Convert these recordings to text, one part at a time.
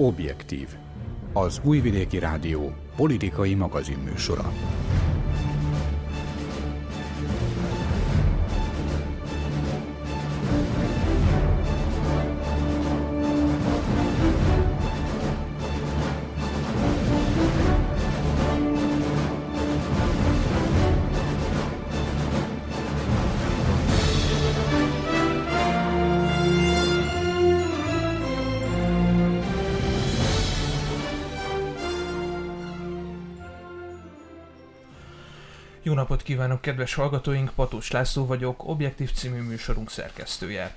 Objektív. Az Újvidéki Rádió politikai magazinműsora. Kívánok, kedves hallgatóink! Patós László vagyok, Objektív című műsorunk szerkesztője.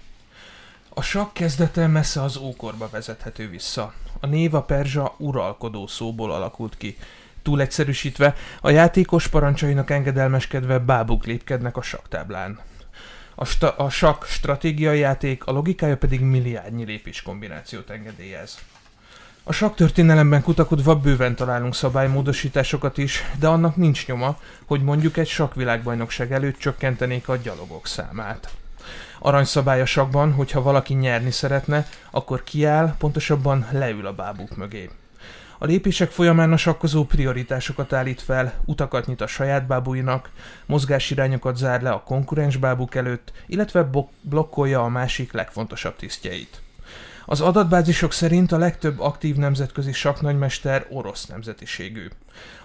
A sakk kezdete messze az ókorba vezethető vissza. A név a perzsa uralkodó szóból alakult ki. Túl egyszerűsítve, a játékos parancsainak engedelmeskedve bábuk lépkednek a saktáblán. A, sta- a sakk stratégiai játék, a logikája pedig milliárdnyi lépés kombinációt engedélyez. A saktörténelemben kutakodva bőven találunk szabálymódosításokat is, de annak nincs nyoma, hogy mondjuk egy sakkvilágbajnokság előtt csökkentenék a gyalogok számát. Aranyszabály a sakban, hogyha valaki nyerni szeretne, akkor kiáll, pontosabban leül a bábuk mögé. A lépések folyamán a sakkozó prioritásokat állít fel, utakat nyit a saját bábúinak, mozgásirányokat zár le a konkurens bábuk előtt, illetve blokkolja a másik legfontosabb tisztjeit. Az adatbázisok szerint a legtöbb aktív nemzetközi sakknagymester orosz nemzetiségű.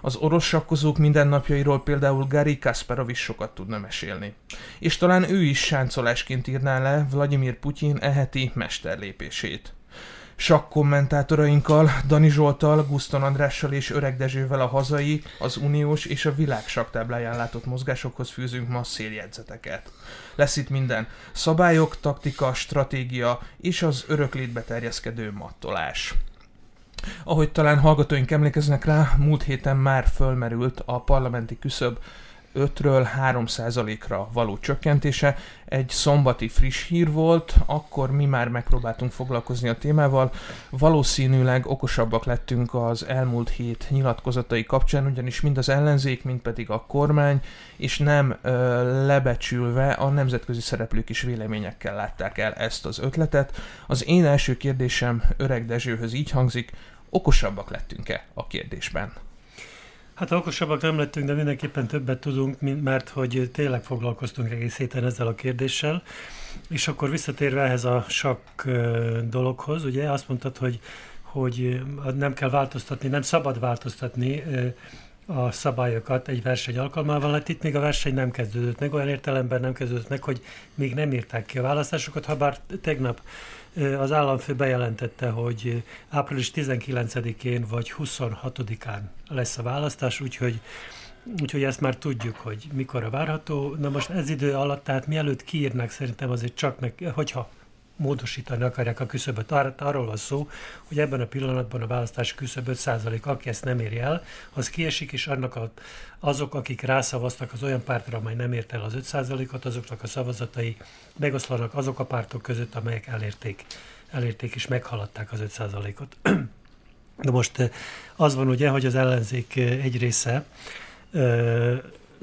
Az orosz sakkozók mindennapjairól például Gary Kasparov is sokat tudna mesélni. És talán ő is sáncolásként írná le Vladimir Putyin eheti mesterlépését. Sakk kommentátorainkkal, Dani Zsoltal, Guszton Andrással és Öreg Dezsővel a hazai, az uniós és a világ saktábláján látott mozgásokhoz fűzünk ma széljegyzeteket. Lesz itt minden. Szabályok, taktika, stratégia és az öröklétbe terjeszkedő mattolás. Ahogy talán hallgatóink emlékeznek rá, múlt héten már fölmerült a parlamenti küszöb 5-ről 3%-ra való csökkentése. Egy szombati friss hír volt, akkor mi már megpróbáltunk foglalkozni a témával. Valószínűleg okosabbak lettünk az elmúlt hét nyilatkozatai kapcsán, ugyanis mind az ellenzék, mind pedig a kormány, és nem ö, lebecsülve a nemzetközi szereplők is véleményekkel látták el ezt az ötletet. Az én első kérdésem Öreg Dezsőhöz így hangzik, okosabbak lettünk-e a kérdésben? Hát okosabbak nem lettünk, de mindenképpen többet tudunk, mert hogy tényleg foglalkoztunk egész héten ezzel a kérdéssel. És akkor visszatérve ehhez a sakk dologhoz, ugye azt mondtad, hogy, hogy nem kell változtatni, nem szabad változtatni a szabályokat egy verseny alkalmával, hát itt még a verseny nem kezdődött meg, olyan értelemben nem kezdődött meg, hogy még nem írták ki a választásokat, ha bár tegnap az államfő bejelentette, hogy április 19-én vagy 26-án lesz a választás, úgyhogy Úgyhogy ezt már tudjuk, hogy mikor a várható. Na most ez idő alatt, tehát mielőtt kiírnak, szerintem azért csak meg, hogyha módosítani akarják a küszöböt. Ar- arról van szó, hogy ebben a pillanatban a választási küszöb 5%, aki ezt nem éri el, az kiesik, és annak a, azok, akik rászavaztak az olyan pártra, amely nem ért el az 5%-ot, azoknak a szavazatai megoszlanak azok a pártok között, amelyek elérték, elérték és meghaladták az 5%-ot. De most eh, az van ugye, hogy az ellenzék eh, egy része, ö,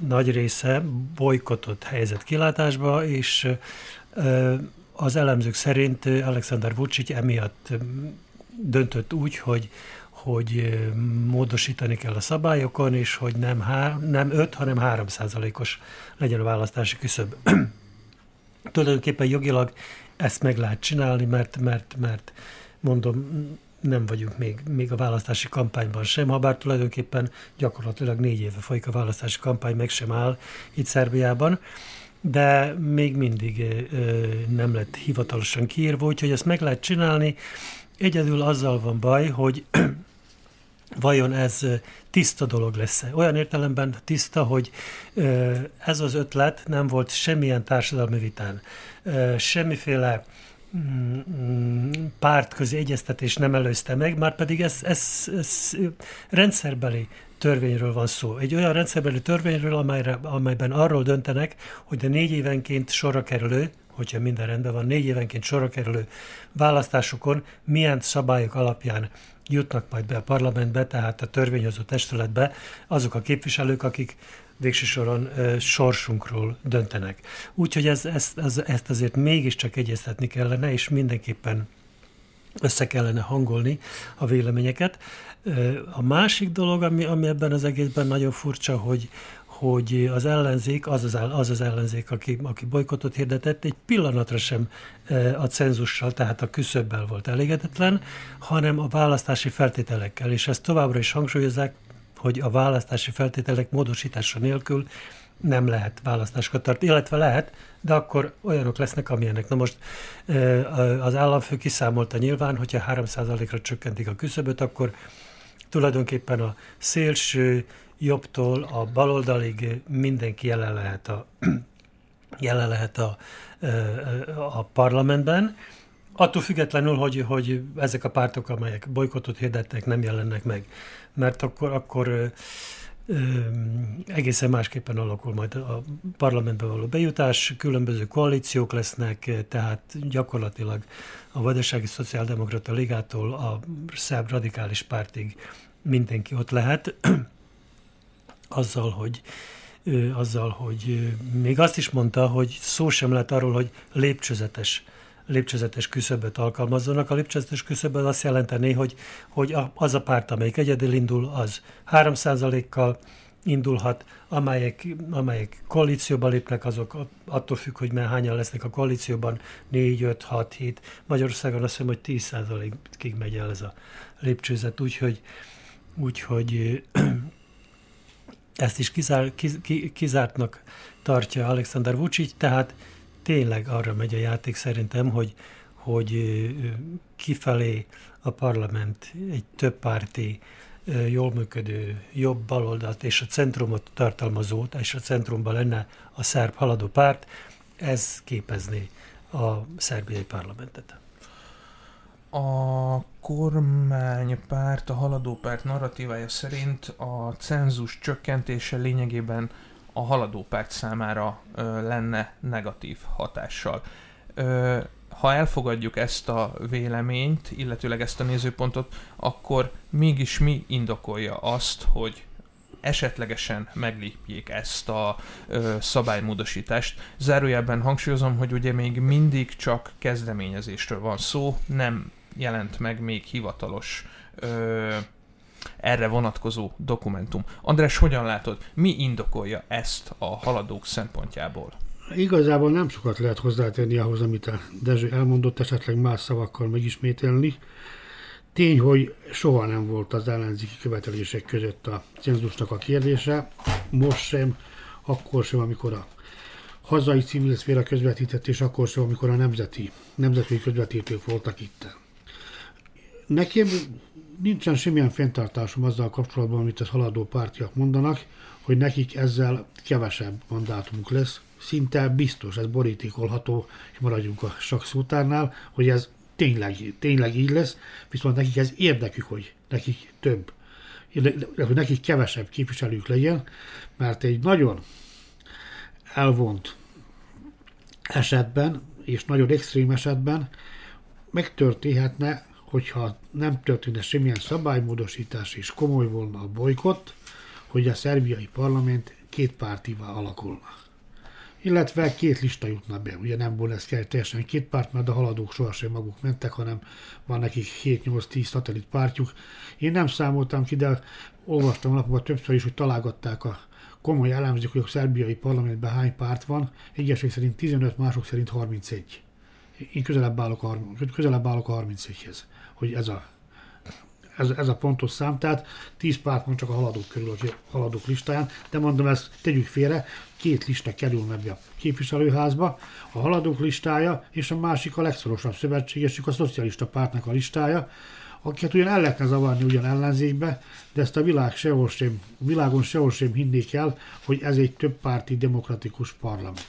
nagy része bolykotott helyzet kilátásba, és ö, az elemzők szerint Alexander Vucic emiatt döntött úgy, hogy, hogy módosítani kell a szabályokon, és hogy nem, há, nem 5, hanem 3 százalékos legyen a választási küszöb. Tulajdonképpen jogilag ezt meg lehet csinálni, mert, mert, mert mondom, nem vagyunk még, még a választási kampányban sem, ha bár tulajdonképpen gyakorlatilag négy éve folyik a választási kampány, meg sem áll itt Szerbiában de még mindig nem lett hivatalosan kiírva, úgyhogy ezt meg lehet csinálni. Egyedül azzal van baj, hogy vajon ez tiszta dolog lesz-e. Olyan értelemben tiszta, hogy ez az ötlet nem volt semmilyen társadalmi vitán, semmiféle mm, mm, pártközi egyeztetés nem előzte meg, már pedig ez, ez, ez rendszerbeli törvényről van szó. Egy olyan rendszerbeli törvényről, amelyre, amelyben arról döntenek, hogy a négy évenként sorra kerülő, hogyha minden rendben van, négy évenként sorra kerülő választásokon milyen szabályok alapján jutnak majd be a parlamentbe, tehát a törvényhozó testületbe azok a képviselők, akik végső soron e, sorsunkról döntenek. Úgyhogy ez, ezt, ez, ezt azért mégiscsak egyeztetni kellene, és mindenképpen össze kellene hangolni a véleményeket. A másik dolog, ami, ami ebben az egészben nagyon furcsa, hogy, hogy az ellenzék, az az, az, az ellenzék, aki, aki bolykotot hirdetett, egy pillanatra sem a cenzussal, tehát a küszöbbel volt elégedetlen, hanem a választási feltételekkel, és ezt továbbra is hangsúlyozzák, hogy a választási feltételek módosítása nélkül nem lehet választásokat tartani, illetve lehet, de akkor olyanok lesznek, amilyenek. Na most az államfő kiszámolta nyilván, hogyha 3%-ra csökkentik a küszöböt, akkor tulajdonképpen a szélső jobbtól a baloldalig mindenki jelen lehet a, jelen lehet a, a parlamentben, attól függetlenül, hogy, hogy ezek a pártok, amelyek bolykotot hirdetnek, nem jelennek meg. Mert akkor, akkor egészen másképpen alakul majd a parlamentbe való bejutás, különböző koalíciók lesznek, tehát gyakorlatilag a Vajdasági Szociáldemokrata Ligától a szerb radikális pártig mindenki ott lehet, azzal, hogy azzal, hogy még azt is mondta, hogy szó sem lehet arról, hogy lépcsőzetes lépcsőzetes küszöböt alkalmazzanak. A lépcsőzetes küszöb az azt jelenteni, hogy, hogy az a párt, amelyik egyedül indul, az 3%-kal indulhat, amelyek, amelyek koalícióba lépnek, azok attól függ, hogy már hányan lesznek a koalícióban, 4, 5, 6, 7. Magyarországon azt hiszem, hogy 10%-ig megy el ez a lépcsőzet, úgyhogy, úgyhogy ezt is kizár, kiz, kizártnak tartja Alexander Vucic, tehát tényleg arra megy a játék szerintem, hogy, hogy kifelé a parlament egy több párti, jól működő, jobb baloldalt és a centrumot tartalmazó, és a centrumban lenne a szerb haladó párt, ez képezné a szerbiai parlamentet. A kormánypárt, a haladó párt narratívája szerint a cenzus csökkentése lényegében a haladó párt számára ö, lenne negatív hatással. Ö, ha elfogadjuk ezt a véleményt, illetőleg ezt a nézőpontot, akkor mégis mi indokolja azt, hogy esetlegesen meglépjék ezt a ö, szabálymódosítást. Zárójelben hangsúlyozom, hogy ugye még mindig csak kezdeményezésről van szó, nem jelent meg még hivatalos ö, erre vonatkozó dokumentum. András, hogyan látod, mi indokolja ezt a haladók szempontjából? Igazából nem sokat lehet hozzátenni ahhoz, amit a Dezső elmondott, esetleg más szavakkal megismételni. Tény, hogy soha nem volt az ellenzéki követelések között a cenzusnak a kérdése, most sem, akkor sem, amikor a hazai civil szféra közvetített, és akkor sem, amikor a nemzeti, nemzeti közvetítők voltak itt. Nekem nincsen semmilyen fenntartásom azzal kapcsolatban, amit a haladó pártiak mondanak, hogy nekik ezzel kevesebb mandátumuk lesz. Szinte biztos, ez borítékolható, és maradjunk a sakszótárnál, hogy ez tényleg, tényleg így lesz, viszont nekik ez érdekük, hogy nekik több, hogy nekik kevesebb képviselők legyen, mert egy nagyon elvont esetben, és nagyon extrém esetben megtörténhetne hogyha nem történne semmilyen szabálymódosítás és komoly volna a bolykott, hogy a szerbiai parlament két pártivá alakulna. Illetve két lista jutna be, ugye nem volna ez teljesen két párt, mert a haladók sohasem maguk mentek, hanem van nekik 7-8-10 szatellit pártjuk. Én nem számoltam ki, de olvastam a lapokat többször is, hogy találgatták a komoly elemzők, hogy a szerbiai parlamentben hány párt van. Egyesek szerint 15, mások szerint 31. Én közelebb állok a, közelebb állok a 31-hez hogy ez a, ez, ez a pontos szám, tehát 10 párt van csak a haladók körül, a haladók listáján, de mondom, ezt tegyük félre, két lista kerül meg a képviselőházba, a haladók listája, és a másik a legszorosabb szövetségesük, a szocialista pártnak a listája, akiket ugyan el lehetne zavarni ugyan ellenzékbe, de ezt a világ sehol sem, világon sehol sem hinnék el, hogy ez egy többpárti demokratikus parlament.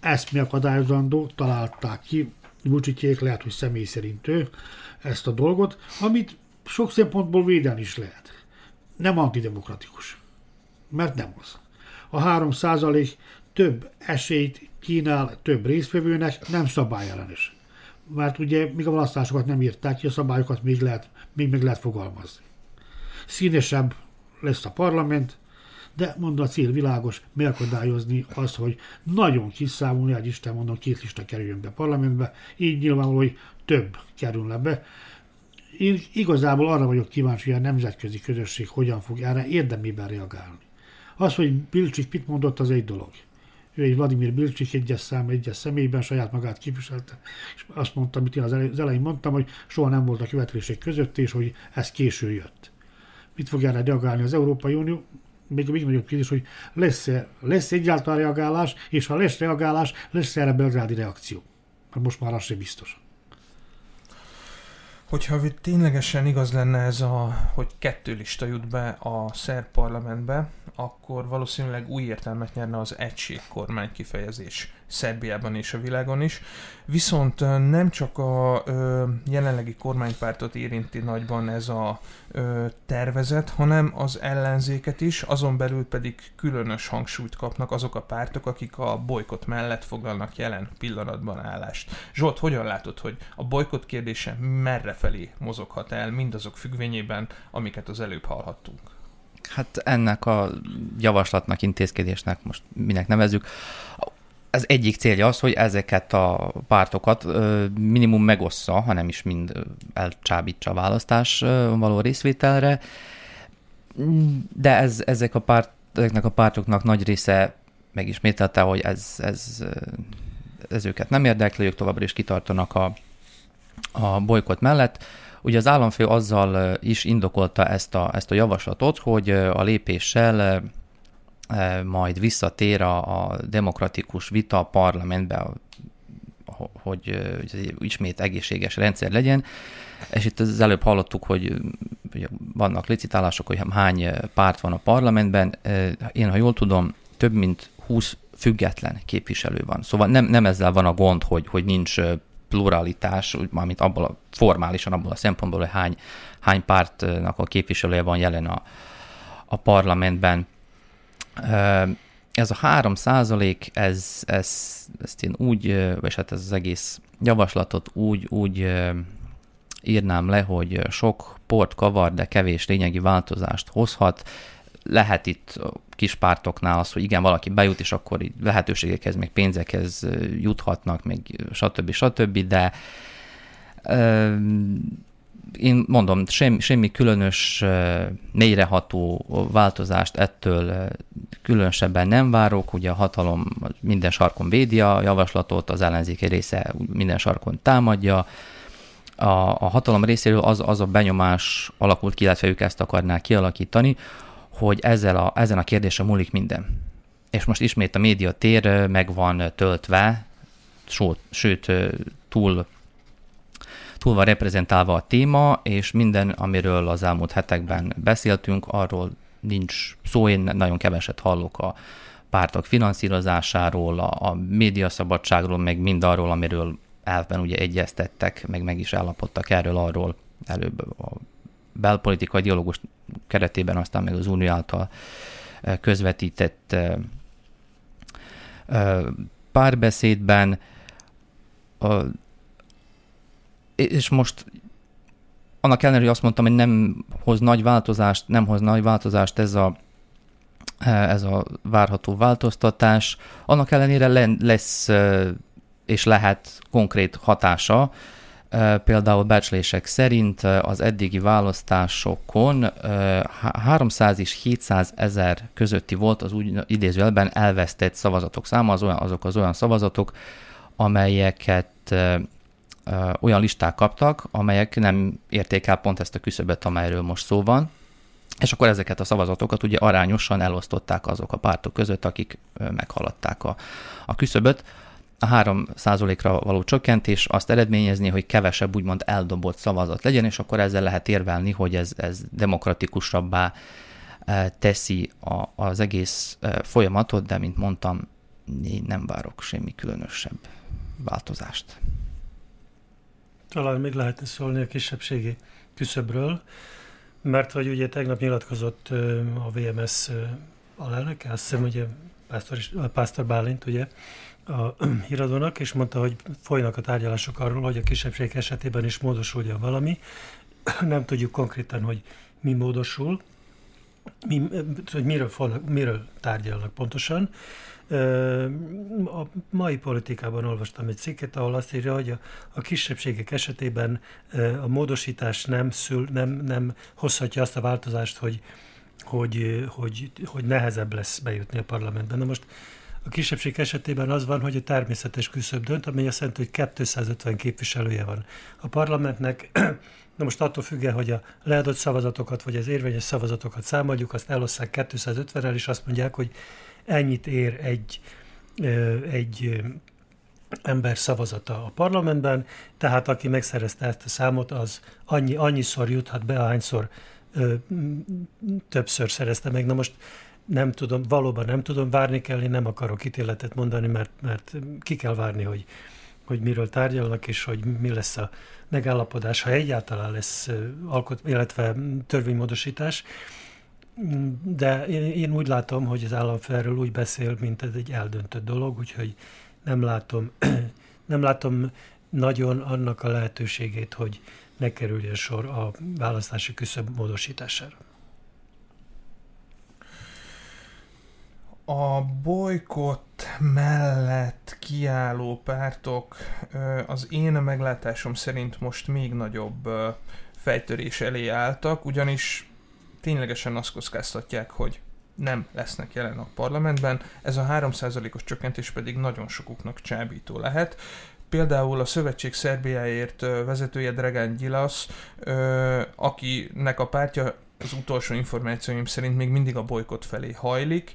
Ezt mi akadályozandó, találták ki, Vucicék lehet, hogy személy szerint ő, ezt a dolgot, amit sok szempontból védelni is lehet. Nem antidemokratikus. Mert nem az. A 3 százalék több esélyt kínál több résztvevőnek, nem szabályellenes. Mert ugye még a választásokat nem írták ki, a szabályokat még, lehet, még meg lehet fogalmazni. Színesebb lesz a parlament, de mondom, a cél világos, megakadályozni azt, hogy nagyon kis számú, hogy Isten mondom, két lista kerüljön be parlamentbe, így nyilvánvaló, hogy több kerülne be. Én igazából arra vagyok kíváncsi, hogy a nemzetközi közösség hogyan fog erre érdemében reagálni. Az, hogy Bilcsik mit mondott, az egy dolog. Ő egy Vladimir Bilcsik egyes szám, egyes személyben saját magát képviselte, és azt mondta, amit én az elején mondtam, hogy soha nem volt a követelések között, és hogy ez késő jött. Mit fog erre reagálni az Európai Unió? Még, még nagyobb kérdés, hogy lesz-e, lesz egyáltalán reagálás, és ha lesz reagálás, lesz erre belgrádi reakció. Mert most már az sem biztos. Hogyha ténylegesen igaz lenne ez a, hogy kettő lista jut be a szerb parlamentbe, akkor valószínűleg új értelmet nyerne az egységkormány kifejezés Szerbiában és a világon is. Viszont nem csak a ö, jelenlegi kormánypártot érinti nagyban ez a tervezet, hanem az ellenzéket is, azon belül pedig különös hangsúlyt kapnak azok a pártok, akik a bolykot mellett foglalnak jelen pillanatban állást. Zsolt, hogyan látod, hogy a bolykot kérdése merre felé mozoghat el mindazok függvényében, amiket az előbb hallhattunk? Hát ennek a javaslatnak, intézkedésnek most minek nevezzük, az egyik célja az, hogy ezeket a pártokat minimum megossza, hanem is mind elcsábítsa a választás való részvételre, de ez, ezek a párt, ezeknek a pártoknak nagy része megismételte, hogy ez, ez, ez őket nem érdekli, ők továbbra is kitartanak a, a bolykot mellett. Ugye az államfő azzal is indokolta ezt a, ezt a javaslatot, hogy a lépéssel majd visszatér a, a demokratikus vita a parlamentbe, hogy, hogy ismét egészséges rendszer legyen. És itt az előbb hallottuk, hogy, vannak licitálások, hogy hány párt van a parlamentben. Én, ha jól tudom, több mint 20 független képviselő van. Szóval nem, nem ezzel van a gond, hogy, hogy nincs pluralitás, mármint abból a, formálisan abból a szempontból, hogy hány, hány pártnak a képviselője van jelen a, a parlamentben. Ez a 3 százalék, ez, ez, ezt én úgy, vagy hát ez az egész javaslatot úgy, úgy írnám le, hogy sok port kavar, de kevés lényegi változást hozhat. Lehet itt kis pártoknál az, hogy igen, valaki bejut, és akkor így lehetőségekhez, meg pénzekhez juthatnak, meg stb. stb., de én mondom, semmi, semmi különös, mélyreható változást ettől különösebben nem várok. Ugye a hatalom minden sarkon védi a javaslatot, az ellenzéki része minden sarkon támadja. A, a hatalom részéről az, az a benyomás alakult ki, illetve ők ezt akarnák kialakítani, hogy ezzel a, ezen a kérdésen múlik minden. És most ismét a média tér meg van töltve, sőt, túl túl van reprezentálva a téma, és minden, amiről az elmúlt hetekben beszéltünk, arról nincs szó, én nagyon keveset hallok a pártok finanszírozásáról, a, a médiaszabadságról, meg mind arról, amiről elvben ugye egyeztettek, meg meg is állapodtak erről arról előbb a belpolitikai dialógus keretében, aztán meg az Unió által eh, közvetített eh, eh, párbeszédben. És most annak ellenére, hogy azt mondtam, hogy nem hoz nagy változást, nem hoz nagy változást ez a, ez a várható változtatás, annak ellenére lesz és lehet konkrét hatása. Például becslések szerint az eddigi választásokon 300 és 700 ezer közötti volt az úgy idézőjelben elvesztett szavazatok száma, az olyan, azok az olyan szavazatok, amelyeket olyan listák kaptak, amelyek nem érték el pont ezt a küszöbet, amelyről most szó van, és akkor ezeket a szavazatokat ugye arányosan elosztották azok a pártok között, akik meghaladták a, a küszöböt. A 3 ra való csökkentés azt eredményezni, hogy kevesebb úgymond eldobott szavazat legyen, és akkor ezzel lehet érvelni, hogy ez, ez demokratikusabbá teszi a, az egész folyamatot, de mint mondtam, én nem várok semmi különösebb változást. Talán még lehetne szólni a kisebbségi küszöbről, mert hogy ugye tegnap nyilatkozott a VMS alelnöke, azt hiszem ugye Pásztor, Pásztor Bálint, ugye, a híradónak, és mondta, hogy folynak a tárgyalások arról, hogy a kisebbség esetében is módosulja valami. Nem tudjuk konkrétan, hogy mi módosul, mi, hogy miről, fognak, miről tárgyalnak pontosan. A mai politikában olvastam egy cikket, ahol azt írja, hogy a, a kisebbségek esetében a módosítás nem, szül, nem, nem hozhatja azt a változást, hogy, hogy, hogy, hogy nehezebb lesz bejutni a parlamentben. Na most a kisebbség esetében az van, hogy a természetes küszöb dönt, amely azt jelenti, hogy 250 képviselője van. A parlamentnek, na most attól függően, hogy a leadott szavazatokat, vagy az érvényes szavazatokat számoljuk, azt elosszák 250-rel, és azt mondják, hogy ennyit ér egy, egy ember szavazata a parlamentben, tehát aki megszerezte ezt a számot, az annyi, annyiszor juthat be, ahányszor ö, többször szerezte meg. Na most nem tudom, valóban nem tudom, várni kell, én nem akarok ítéletet mondani, mert, mert ki kell várni, hogy, hogy miről tárgyalnak, és hogy mi lesz a megállapodás, ha egyáltalán lesz alkot, illetve törvénymódosítás. De én, úgy látom, hogy az államfő erről úgy beszél, mint ez egy eldöntött dolog, úgyhogy nem látom, nem látom nagyon annak a lehetőségét, hogy ne kerüljön sor a választási küszöb módosítására. A bolykott mellett kiálló pártok az én meglátásom szerint most még nagyobb fejtörés elé álltak, ugyanis ténylegesen azt kockáztatják, hogy nem lesznek jelen a parlamentben, ez a 3%-os csökkentés pedig nagyon sokuknak csábító lehet. Például a Szövetség Szerbiáért vezetője Dragan Gyilasz, akinek a pártja az utolsó információim szerint még mindig a bolykot felé hajlik.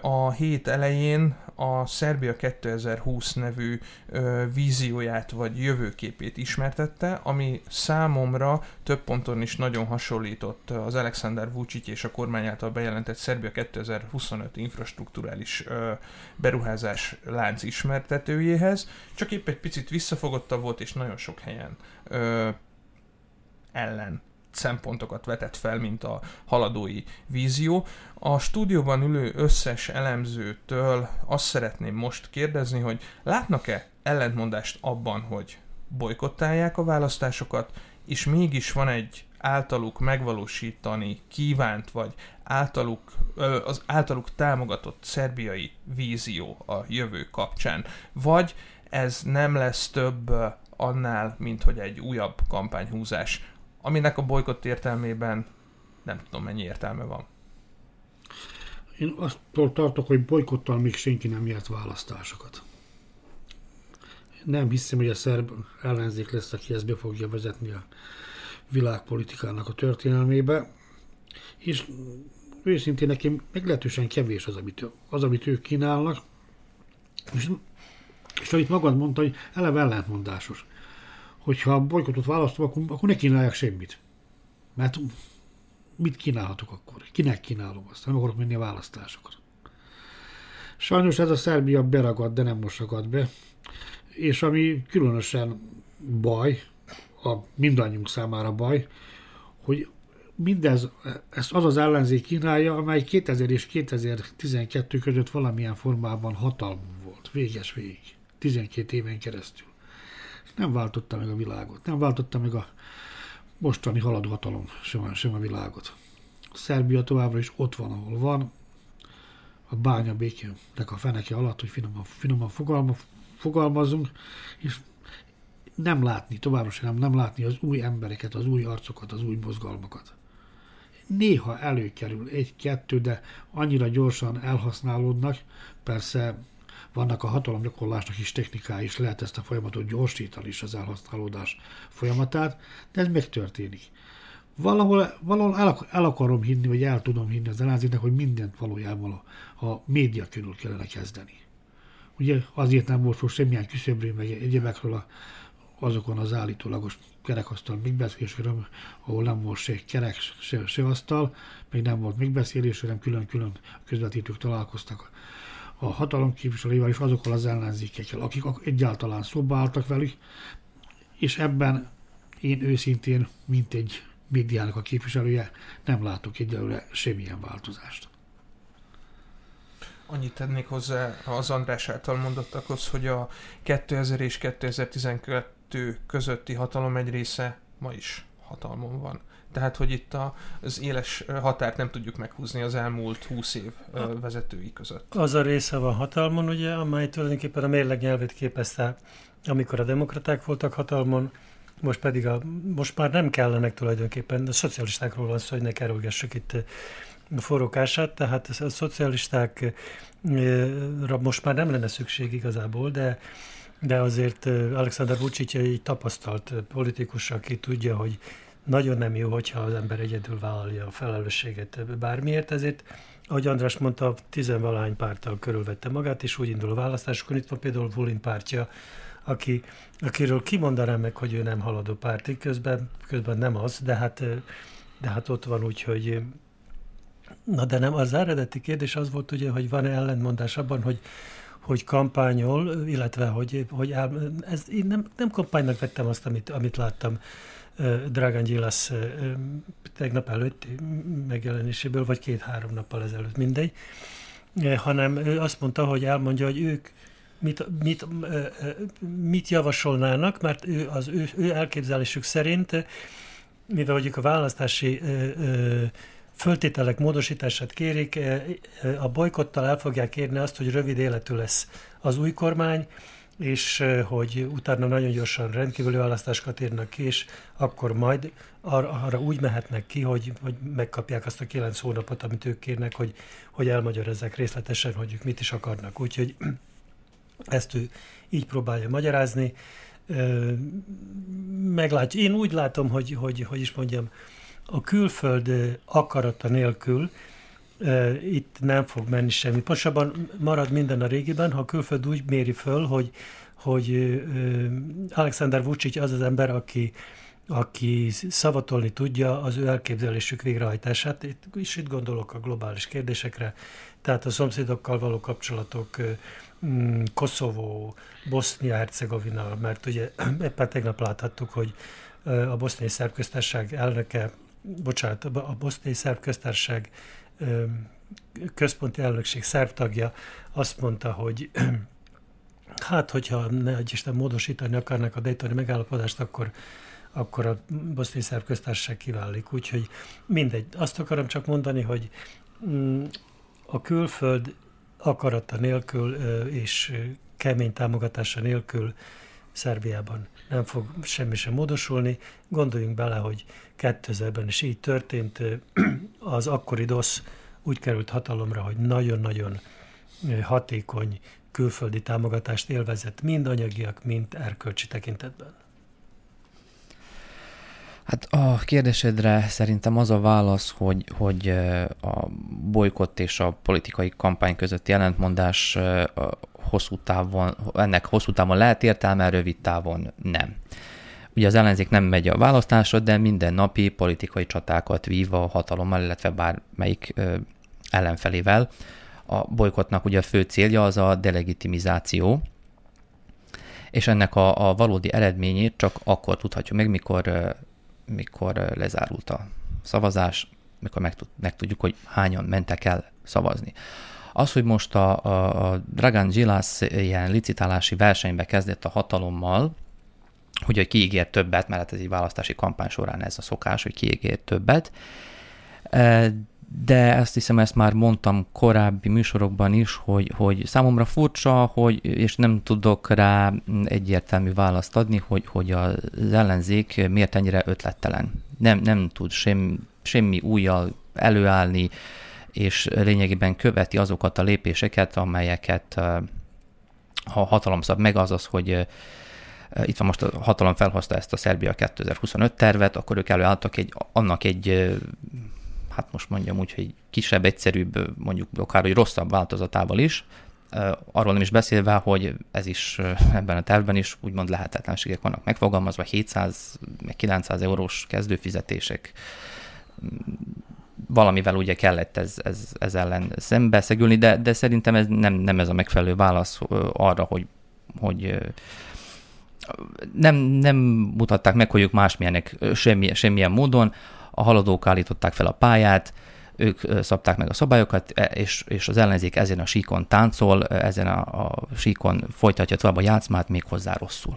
A hét elején a Szerbia 2020 nevű vízióját vagy jövőképét ismertette, ami számomra több ponton is nagyon hasonlított az Alexander Vucic és a kormány által bejelentett Szerbia 2025 infrastruktúrális beruházás lánc ismertetőjéhez, csak épp egy picit visszafogottabb volt, és nagyon sok helyen ellen szempontokat vetett fel, mint a haladói vízió. A stúdióban ülő összes elemzőtől azt szeretném most kérdezni, hogy látnak-e ellentmondást abban, hogy bolykottálják a választásokat, és mégis van egy általuk megvalósítani kívánt, vagy általuk, az általuk támogatott szerbiai vízió a jövő kapcsán. Vagy ez nem lesz több annál, mint hogy egy újabb kampányhúzás aminek a bolykott értelmében nem tudom mennyi értelme van. Én azt tartok, hogy bolykottal még senki nem nyert választásokat. Nem hiszem, hogy a szerb ellenzék lesz, aki ezt be fogja vezetni a világpolitikának a történelmébe. És őszintén nekem meglehetősen kevés az, amit, az, amit ők kínálnak. És, és amit magad mondta, hogy eleve ellentmondásos hogyha a bolykotot választom, akkor, akkor ne kínálják semmit. Mert mit kínálhatok akkor? Kinek kínálom azt? Nem akarok menni a választásokra. Sajnos ez a Szerbia beragad, de nem most ragad be. És ami különösen baj, a mindannyiunk számára baj, hogy mindez, ezt az az ellenzék kínálja, amely 2000 és 2012 között valamilyen formában hatalmú volt, véges végig, 12 éven keresztül nem váltotta meg a világot, nem váltotta meg a mostani haladó hatalom sem, sem a világot. Szerbia továbbra is ott van, ahol van, a bánya békének a feneke alatt, hogy finoman, finoman fogalma, fogalmazunk, és nem látni, továbbra sem nem, nem látni az új embereket, az új arcokat, az új mozgalmakat. Néha előkerül egy-kettő, de annyira gyorsan elhasználódnak, persze vannak a hatalomgyakorlásnak is technikái, is lehet ezt a folyamatot gyorsítani is az elhasználódás folyamatát, de ez megtörténik. Valahol, valahol el, el akarom hinni, vagy el tudom hinni az ellenzéknek, hogy mindent valójában a, a média körül kellene kezdeni. Ugye azért nem volt szó semmilyen küszöbről, meg egyébekről a, azokon az állítólagos kerekasztal megbeszélésről, ahol nem volt se kerek, se, se asztal, még nem volt megbeszélés, hanem külön-külön közvetítők találkoztak a hatalom képviselőivel és azokkal az ellenzékekkel, akik egyáltalán szóba álltak velük, és ebben én őszintén, mint egy médiának a képviselője, nem látok egyelőre semmilyen változást. Annyit tennék hozzá az András által mondottakhoz, hogy a 2000 és 2012 közötti hatalom egy része ma is hatalmon van. Tehát, hogy itt a, az éles határt nem tudjuk meghúzni az elmúlt húsz év vezetői között. Az a része van hatalmon, ugye, amely tulajdonképpen a mérleg nyelvét képezte, amikor a demokraták voltak hatalmon, most pedig a, most már nem kellenek tulajdonképpen, a szocialistákról van szó, hogy ne kerülgessük itt a forrókását, tehát a szocialistákra most már nem lenne szükség igazából, de de azért Alexander Vucic egy tapasztalt politikus, aki tudja, hogy nagyon nem jó, hogyha az ember egyedül vállalja a felelősséget bármiért, ezért, ahogy András mondta, tizenvalány párttal körülvette magát, és úgy indul a választásokon. Itt van például Vulin pártja, aki, akiről kimondanám meg, hogy ő nem haladó párti, közben, közben nem az, de hát, de hát ott van úgy, hogy Na de nem, az eredeti kérdés az volt ugye, hogy van-e ellentmondás abban, hogy hogy kampányol, illetve hogy, hogy ez, én nem, nem kampánynak vettem azt, amit, amit láttam Dragan Gyilas tegnap előtt megjelenéséből, vagy két-három nappal ezelőtt, mindegy, hanem ő azt mondta, hogy elmondja, hogy ők mit, mit, mit javasolnának, mert ő, az ő, ő elképzelésük szerint, mivel hogy a választási föltételek módosítását kérik, a bolykottal el fogják érni azt, hogy rövid életű lesz az új kormány, és hogy utána nagyon gyorsan rendkívüli választásokat írnak ki, és akkor majd arra, arra úgy mehetnek ki, hogy, hogy megkapják azt a kilenc hónapot, amit ők kérnek, hogy, hogy elmagyarázzák részletesen, hogy ők mit is akarnak. Úgyhogy ezt ő így próbálja magyarázni. Meglátja. Én úgy látom, hogy, hogy, hogy is mondjam, a külföld akarata nélkül itt nem fog menni semmi. Pontosabban marad minden a régiben, ha a külföld úgy méri föl, hogy, hogy Alexander Vucic az az ember, aki, aki szavatolni tudja az ő elképzelésük végrehajtását, itt, és itt gondolok a globális kérdésekre, tehát a szomszédokkal való kapcsolatok, mm, Koszovó, Bosznia-Hercegovina, mert ugye éppen tegnap láthattuk, hogy a boszniai szerb elnöke, bocsánat, a boszniai szerb köztársaság központi elnökség szerb tagja azt mondta, hogy hát, hogyha ne Isten módosítani akarnak a Daytoni megállapodást, akkor, akkor a boszniai szerb köztársaság kiválik. Úgyhogy mindegy. Azt akarom csak mondani, hogy mm, a külföld akarata nélkül és kemény támogatása nélkül Szerbiában nem fog semmi sem módosulni. Gondoljunk bele, hogy 2000-ben is így történt. Az akkori DOSZ úgy került hatalomra, hogy nagyon-nagyon hatékony külföldi támogatást élvezett mind anyagiak, mind erkölcsi tekintetben. Hát a kérdésedre szerintem az a válasz, hogy, hogy a bolykott és a politikai kampány közötti ellentmondás hosszú távon, ennek hosszú távon lehet értelme, rövid távon nem. Ugye az ellenzék nem megy a választásra, de minden napi politikai csatákat vív a hatalommal, illetve bármelyik ö, ellenfelével. A bolykotnak ugye a fő célja az a delegitimizáció, és ennek a, a valódi eredményét csak akkor tudhatjuk meg, mikor, mikor lezárult a szavazás, mikor megtudjuk, hogy hányan mentek el szavazni. Az, hogy most a, a, a Dragan Gilas ilyen licitálási versenybe kezdett a hatalommal, hogy, hogy kiígért többet, mert hát ez egy választási kampány során ez a szokás, hogy kiígért többet, e, de ezt hiszem, ezt már mondtam korábbi műsorokban is, hogy, hogy számomra furcsa, hogy, és nem tudok rá egyértelmű választ adni, hogy, hogy az ellenzék miért ennyire ötlettelen. Nem, nem tud sem, semmi újjal előállni, és lényegében követi azokat a lépéseket, amelyeket a hatalom szab. Meg, azaz, hogy itt van most a hatalom felhozta ezt a Szerbia 2025 tervet, akkor ők előálltak egy, annak egy, hát most mondjam úgy, hogy kisebb, egyszerűbb, mondjuk akár, hogy rosszabb változatával is, arról nem is beszélve, hogy ez is ebben a tervben is úgymond lehetetlenségek vannak megfogalmazva, 700 900 eurós kezdőfizetések, valamivel ugye kellett ez, ez, ez ellen szembeszegülni, de, de szerintem ez nem, nem ez a megfelelő válasz arra, hogy, hogy nem, nem mutatták meg, hogy ők másmilyenek semmi, semmilyen módon, a haladók állították fel a pályát, ők szabták meg a szabályokat, e, és, és az ellenzék ezen a síkon táncol, ezen a, a síkon folytatja tovább a játszmát, még hozzá rosszul.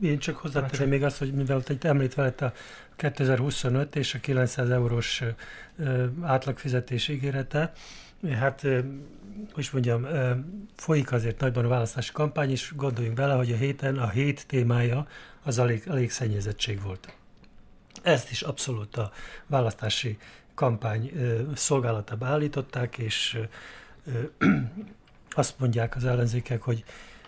Én csak hozzáteszem még azt, hogy mivel itt említve lett a 2025 és a 900 eurós átlagfizetés ígérete, hát hogy mondjam, folyik azért nagyban a választási kampány, és gondoljunk bele, hogy a héten a hét témája az a lég, szennyezettség volt. Ezt is abszolút a választási kampány szolgálatába állították, és azt mondják az ellenzékek, hogy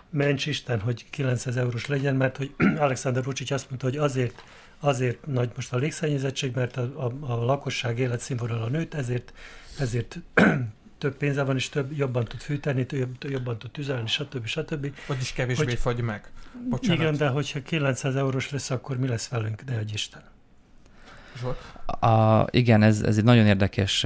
ments Isten, hogy 900 eurós legyen, mert hogy Alexander Vucic azt mondta, hogy azért, azért nagy most a légszennyezettség, mert a, a, a lakosság életszínvonala nőtt, ezért, ezért több pénze van, és több, jobban tud fűteni, több, jobban tud tüzelni, stb. stb. Vagyis kevésbé hogy, fagy meg. Bocsánat. Igen, de hogyha 900 eurós lesz, akkor mi lesz velünk, de egy Isten. A, igen, ez, ez egy nagyon érdekes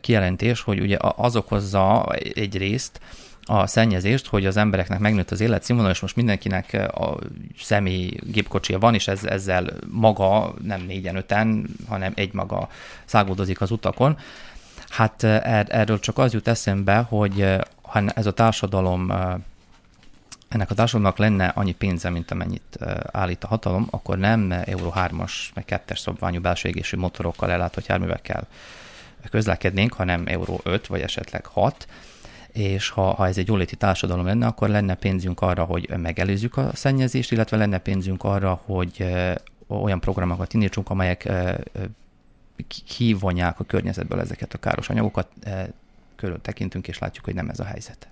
kijelentés, hogy ugye az okozza egy részt, a szennyezést, hogy az embereknek megnőtt az életszínvonal, és most mindenkinek a személy gépkocsia van, és ez, ezzel maga, nem négyen, öten, hanem egy maga szágódozik az utakon. Hát er, erről csak az jut eszembe, hogy ha ez a társadalom ennek a társadalomnak lenne annyi pénze, mint amennyit állít a hatalom, akkor nem Euro 3-as, meg 2-es szabványú belső égésű motorokkal ellátott járművekkel közlekednénk, hanem Euro 5, vagy esetleg 6, és ha, ha ez egy jóléti társadalom lenne, akkor lenne pénzünk arra, hogy megelőzzük a szennyezést, illetve lenne pénzünk arra, hogy olyan programokat indítsunk, amelyek kivonják a környezetből ezeket a káros anyagokat. Körül tekintünk, és látjuk, hogy nem ez a helyzet.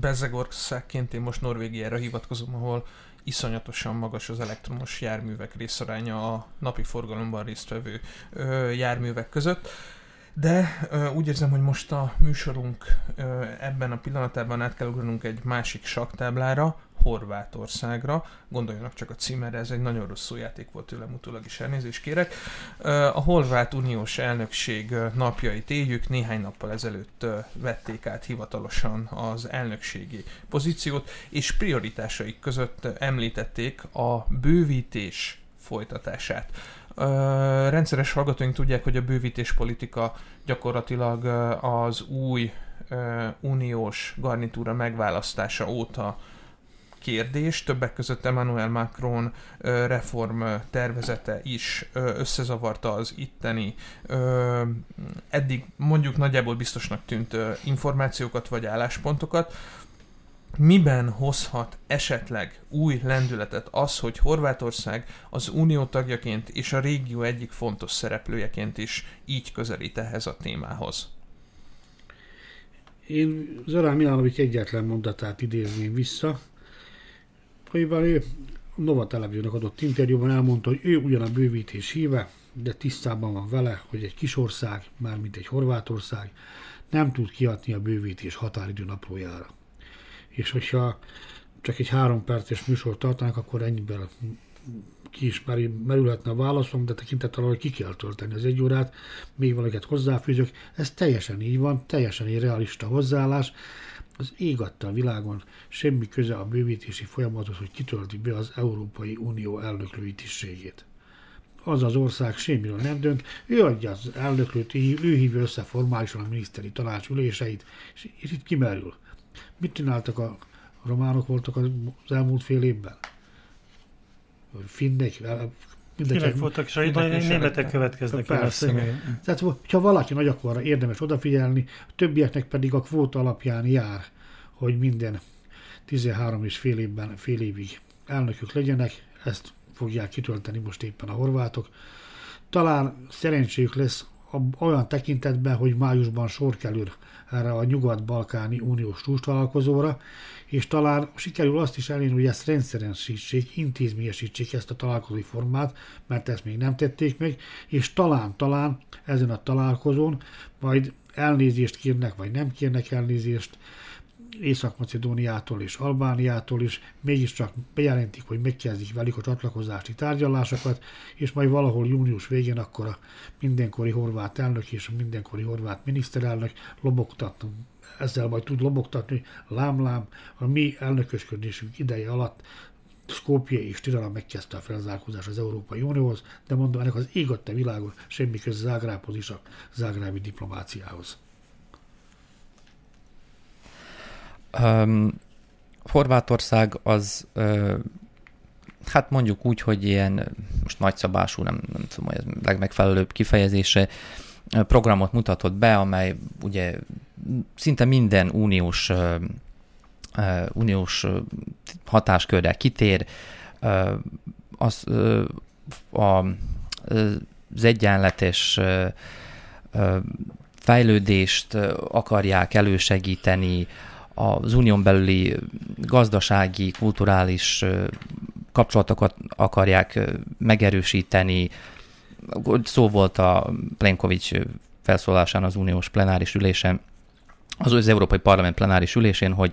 Bezegországként én most Norvégiára hivatkozom, ahol iszonyatosan magas az elektromos járművek részaránya a napi forgalomban résztvevő járművek között. De úgy érzem, hogy most a műsorunk ebben a pillanatában át kell ugranunk egy másik saktáblára, Horvátországra. Gondoljanak csak a címerre, ez egy nagyon rosszul játék volt tőlem, utólag is elnézést kérek. A Horvát Uniós elnökség napjait éljük, néhány nappal ezelőtt vették át hivatalosan az elnökségi pozíciót, és prioritásaik között említették a bővítés folytatását. Rendszeres hallgatóink tudják, hogy a bővítés politika gyakorlatilag az új uniós garnitúra megválasztása óta kérdés, többek között Emmanuel Macron reform tervezete is összezavarta az itteni eddig mondjuk nagyjából biztosnak tűnt információkat vagy álláspontokat, miben hozhat esetleg új lendületet az, hogy Horvátország az unió tagjaként és a régió egyik fontos szereplőjeként is így közelít ehhez a témához? Én Zorán Milánovics egyetlen mondatát idézném vissza, amiben ő Nova Televíziónak adott interjúban elmondta, hogy ő ugyan a bővítés híve, de tisztában van vele, hogy egy kis ország, mármint egy Horvátország, nem tud kiadni a bővítés határidő naplójára. És hogyha csak egy három perces műsor tartanak, akkor ennyiben ki is merülhetne a válaszom, de tekintettel, hogy ki kell tölteni az egy órát, még valaket hozzáfűzök. Ez teljesen így van, teljesen egy realista hozzáállás, az ég a világon semmi köze a bővítési folyamathoz, hogy kitölti be az Európai Unió elnöklői tisztségét. Az az ország semmiről nem dönt, ő adja az elnöklőt, ő hívja össze formálisan a miniszteri tanács üléseit, és, és itt kimerül. Mit csináltak a románok voltak az elmúlt fél évben? Finnek, Mindenki voltak, és a németek következnek. Persze. Tehát, ha valaki nagy, akkor érdemes odafigyelni, a többieknek pedig a kvóta alapján jár, hogy minden 13 és fél évben, fél évig elnökök legyenek, ezt fogják kitölteni most éppen a horvátok. Talán szerencséjük lesz olyan tekintetben, hogy májusban sor kerül erre a nyugat-balkáni uniós találkozóra, és talán sikerül azt is elérni, hogy ezt rendszeresítsék, intézményesítsék ezt a találkozói formát, mert ezt még nem tették meg, és talán, talán ezen a találkozón majd elnézést kérnek, vagy nem kérnek elnézést, Észak-Macedóniától és Albániától is mégiscsak bejelentik, hogy megkezdik velük a csatlakozási tárgyalásokat, és majd valahol június végén akkor a mindenkori horvát elnök és a mindenkori horvát miniszterelnök lobogtatnak ezzel majd tud lobogtatni, lám-lám, a mi elnökösködésünk ideje alatt Skopje és Tirana megkezdte a felzárkózás az Európai Unióhoz, de mondom, ennek az ég világon semmi köze Zágrábhoz is a zágrábi diplomáciához. Um, Horvátország az uh, hát mondjuk úgy, hogy ilyen most nagyszabású, nem, nem tudom, hogy ez legmegfelelőbb kifejezése, programot mutatott be, amely ugye szinte minden uniós, uh, uniós hatáskörre kitér, uh, az, uh, a, az egyenletes fejlődést akarják elősegíteni, az unión belüli gazdasági, kulturális kapcsolatokat akarják megerősíteni. Szó volt a Plenkovics felszólásán az uniós plenáris ülésen, az, az Európai Parlament plenáris ülésén, hogy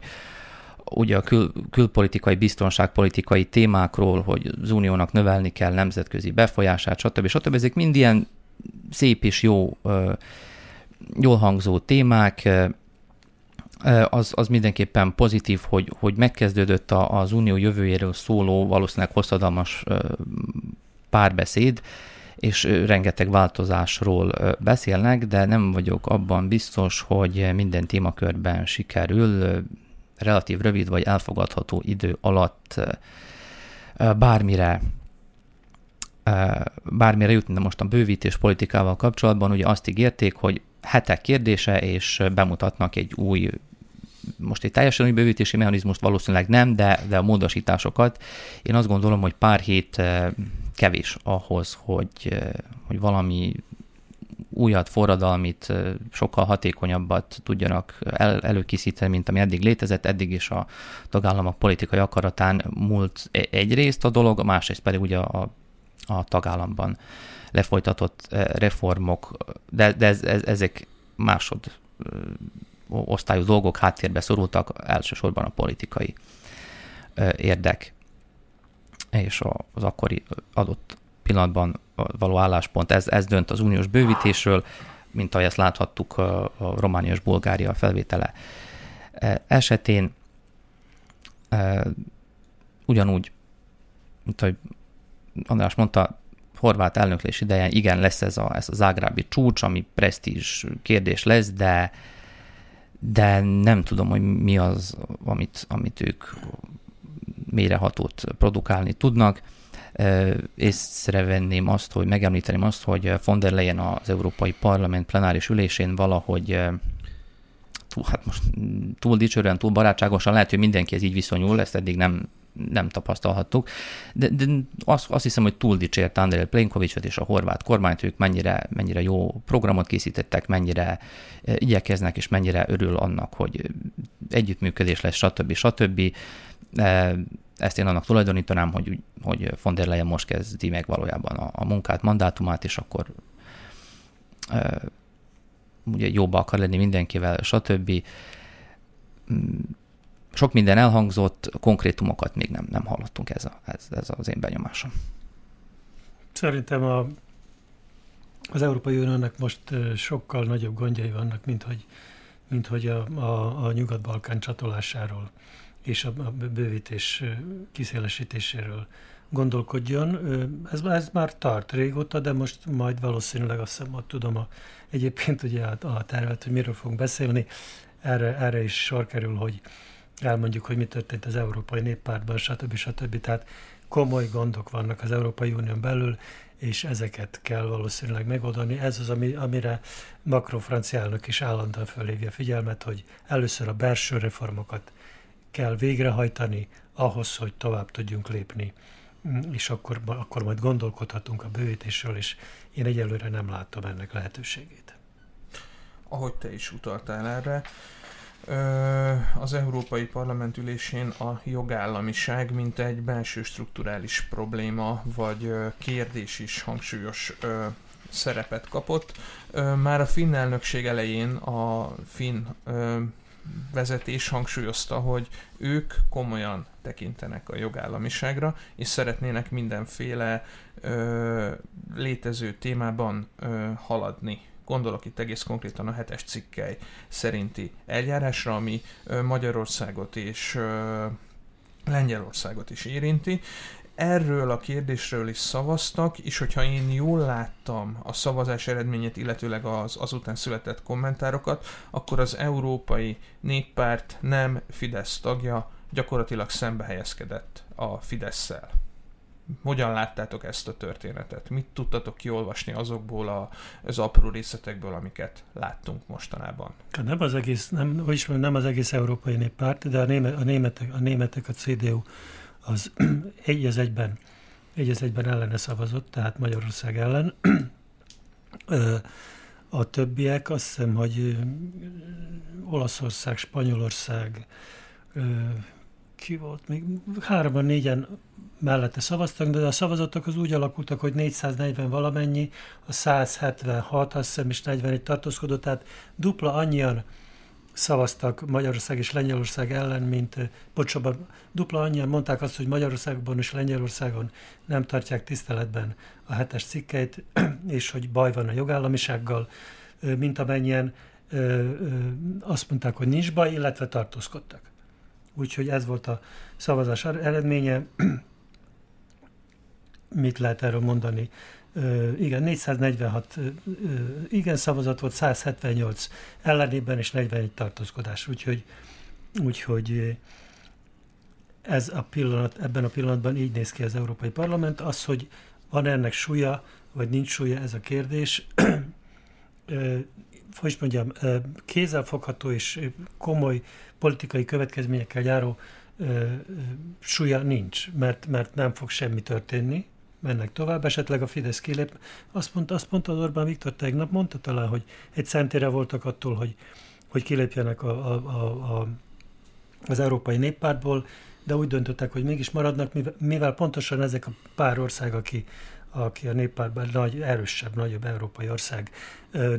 ugye a kül, külpolitikai, biztonságpolitikai témákról, hogy az uniónak növelni kell nemzetközi befolyását, stb. stb. Ezek mind ilyen szép és jó, jól hangzó témák, az, az mindenképpen pozitív, hogy, hogy megkezdődött az unió jövőjéről szóló, valószínűleg hosszadalmas párbeszéd, és rengeteg változásról beszélnek, de nem vagyok abban biztos, hogy minden témakörben sikerül relatív rövid vagy elfogadható idő alatt bármire bármire jutni, de most a bővítés politikával kapcsolatban ugye azt ígérték, hogy hetek kérdése, és bemutatnak egy új most egy teljesen új bővítési mechanizmust valószínűleg nem, de, de a módosításokat. Én azt gondolom, hogy pár hét kevés ahhoz, hogy, hogy valami újat, forradalmit, sokkal hatékonyabbat tudjanak el, előkészíteni, mint ami eddig létezett. Eddig is a tagállamok politikai akaratán múlt e, egyrészt a dolog, másrészt pedig ugye a, a tagállamban lefolytatott reformok, de, de ez, ez, ezek másod osztályú dolgok háttérbe szorultak, elsősorban a politikai érdek és az akkori adott pillanatban való álláspont, ez, ez dönt az uniós bővítésről, mint ahogy ezt láthattuk a, Románia és Bulgária felvétele esetén. Ugyanúgy, mint ahogy András mondta, horvát elnöklés idején igen, lesz ez a, ez a zágrábi csúcs, ami presztízs kérdés lesz, de, de nem tudom, hogy mi az, amit, amit ők mélyrehatót produkálni tudnak. Észrevenném azt, hogy megemlíteném azt, hogy von der Leyen az Európai Parlament plenáris ülésén valahogy túl, hát most túl dicsően, túl barátságosan, lehet, hogy mindenki ez így viszonyul, ezt eddig nem, nem tapasztalhattuk, de, de azt, azt hiszem, hogy túl dicsért Andrej Plenkovicsot és a horvát kormányt, ők mennyire, mennyire jó programot készítettek, mennyire igyekeznek, és mennyire örül annak, hogy együttműködés lesz, stb. stb. Ezt én annak tulajdonítanám, hogy, hogy von der Leyen most kezdi meg valójában a, a munkát, mandátumát, és akkor ugye jóba akar lenni mindenkivel, stb. Sok minden elhangzott, konkrétumokat még nem, nem hallottunk, ez, a, ez, ez az én benyomásom. Szerintem a, az Európai Uniónak most sokkal nagyobb gondjai vannak, mint hogy, mint hogy a, a, a Nyugat-Balkán csatolásáról és a, a bővítés kiszélesítéséről gondolkodjon. Ez, ez már tart régóta, de most majd valószínűleg azt hiszem, ott tudom a, egyébként ugye a, a tervet, hogy miről fogunk beszélni, erre, erre is sor kerül, hogy elmondjuk, hogy mi történt az Európai Néppártban, stb. stb. Tehát komoly gondok vannak az Európai Unión belül, és ezeket kell valószínűleg megoldani. Ez az, ami, amire Macron franciának is állandóan fölhívja figyelmet, hogy először a belső reformokat kell végrehajtani ahhoz, hogy tovább tudjunk lépni, és akkor, akkor majd gondolkodhatunk a bővítésről, és én egyelőre nem látom ennek lehetőségét. Ahogy te is utaltál erre, az Európai Parlament ülésén a jogállamiság, mint egy belső strukturális probléma vagy kérdés is hangsúlyos szerepet kapott. Már a finn elnökség elején a finn vezetés hangsúlyozta, hogy ők komolyan tekintenek a jogállamiságra, és szeretnének mindenféle létező témában haladni Gondolok itt egész konkrétan a hetes cikkely szerinti eljárásra, ami Magyarországot és Lengyelországot is érinti. Erről a kérdésről is szavaztak, és hogyha én jól láttam a szavazás eredményét, illetőleg az azután született kommentárokat, akkor az Európai Néppárt nem Fidesz tagja, gyakorlatilag szembe helyezkedett a Fidesz-szel. Hogyan láttátok ezt a történetet? Mit tudtatok kiolvasni azokból a, az apró részletekből, amiket láttunk mostanában? Hát nem az egész, nem, hogy is mondjam, nem az egész Európai Néppárt, de a, német, a, németek, a németek, a CDU az egy az egyben, egy az egyben ellene szavazott, tehát Magyarország ellen. A többiek azt hiszem, hogy Olaszország, Spanyolország, ki volt még, háromban, négyen mellette szavaztak, de a szavazatok az úgy alakultak, hogy 440 valamennyi, a 176, azt hiszem, és 41 tartózkodott, tehát dupla annyian szavaztak Magyarország és Lengyelország ellen, mint, bocsánat, dupla annyian mondták azt, hogy Magyarországban és Lengyelországon nem tartják tiszteletben a hetes cikkeit, és hogy baj van a jogállamisággal, mint amennyien azt mondták, hogy nincs baj, illetve tartózkodtak. Úgyhogy ez volt a szavazás eredménye. Mit lehet erről mondani? igen, 446 igen szavazat volt, 178 ellenében és 41 tartózkodás. Úgyhogy, úgyhogy ez a pillanat, ebben a pillanatban így néz ki az Európai Parlament. Az, hogy van ennek súlya, vagy nincs súlya, ez a kérdés. hogy is mondjam, kézzelfogható és komoly politikai következményekkel járó súlya nincs, mert, mert nem fog semmi történni, mennek tovább, esetleg a Fidesz kilép. Azt mondta, azt mondta az Orbán Viktor tegnap, mondta talán, hogy egy centére voltak attól, hogy, hogy kilépjenek a, a, a, a, az Európai Néppártból, de úgy döntöttek, hogy mégis maradnak, mivel, mivel pontosan ezek a pár ország, aki, aki a néppártban nagy, erősebb, nagyobb európai ország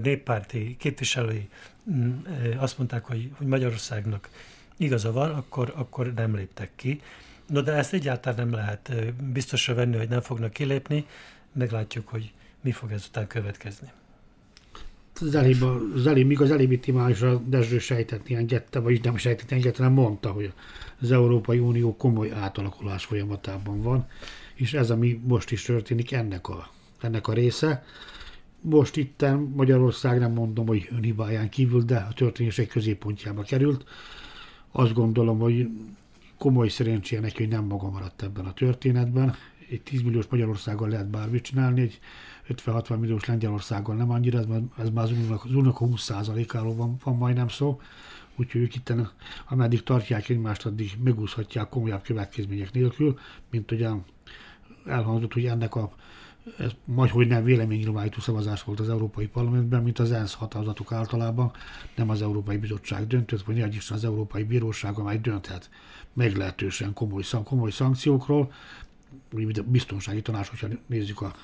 néppárti képviselői mm, azt mondták, hogy, hogy Magyarországnak igaza van, akkor, akkor nem léptek ki. No, de ezt egyáltalán nem lehet biztosra venni, hogy nem fognak kilépni. Meglátjuk, hogy mi fog ezután következni. Az előbb, az előbb, míg az előbbi témásra Dezső sejtetni engedte, vagyis nem sejtetni engedte, hanem mondta, hogy az Európai Unió komoly átalakulás folyamatában van, és ez, ami most is történik, ennek a, ennek a része. Most itten Magyarország nem mondom, hogy önhibáján kívül, de a történések középpontjába került. Azt gondolom, hogy komoly szerencséje neki, hogy nem maga maradt ebben a történetben. Egy 10 milliós Magyarországgal lehet bármit csinálni, egy 50-60 milliós Lengyelországgal nem annyira, ez már, ez már az uniónak, az uniónak 20%-áról van, van majdnem szó, úgyhogy ők itt, ameddig tartják egymást, addig megúszhatják komolyabb következmények nélkül, mint ugye elhangzott, hogy ennek a ez majd, hogy nem véleménynyilvánító szavazás volt az Európai Parlamentben, mint az ENSZ határozatok általában, nem az Európai Bizottság döntött, vagy is az Európai Bíróság, amely dönthet meglehetősen komoly, komoly szankciókról, úgy biztonsági tanács, hogyha nézzük a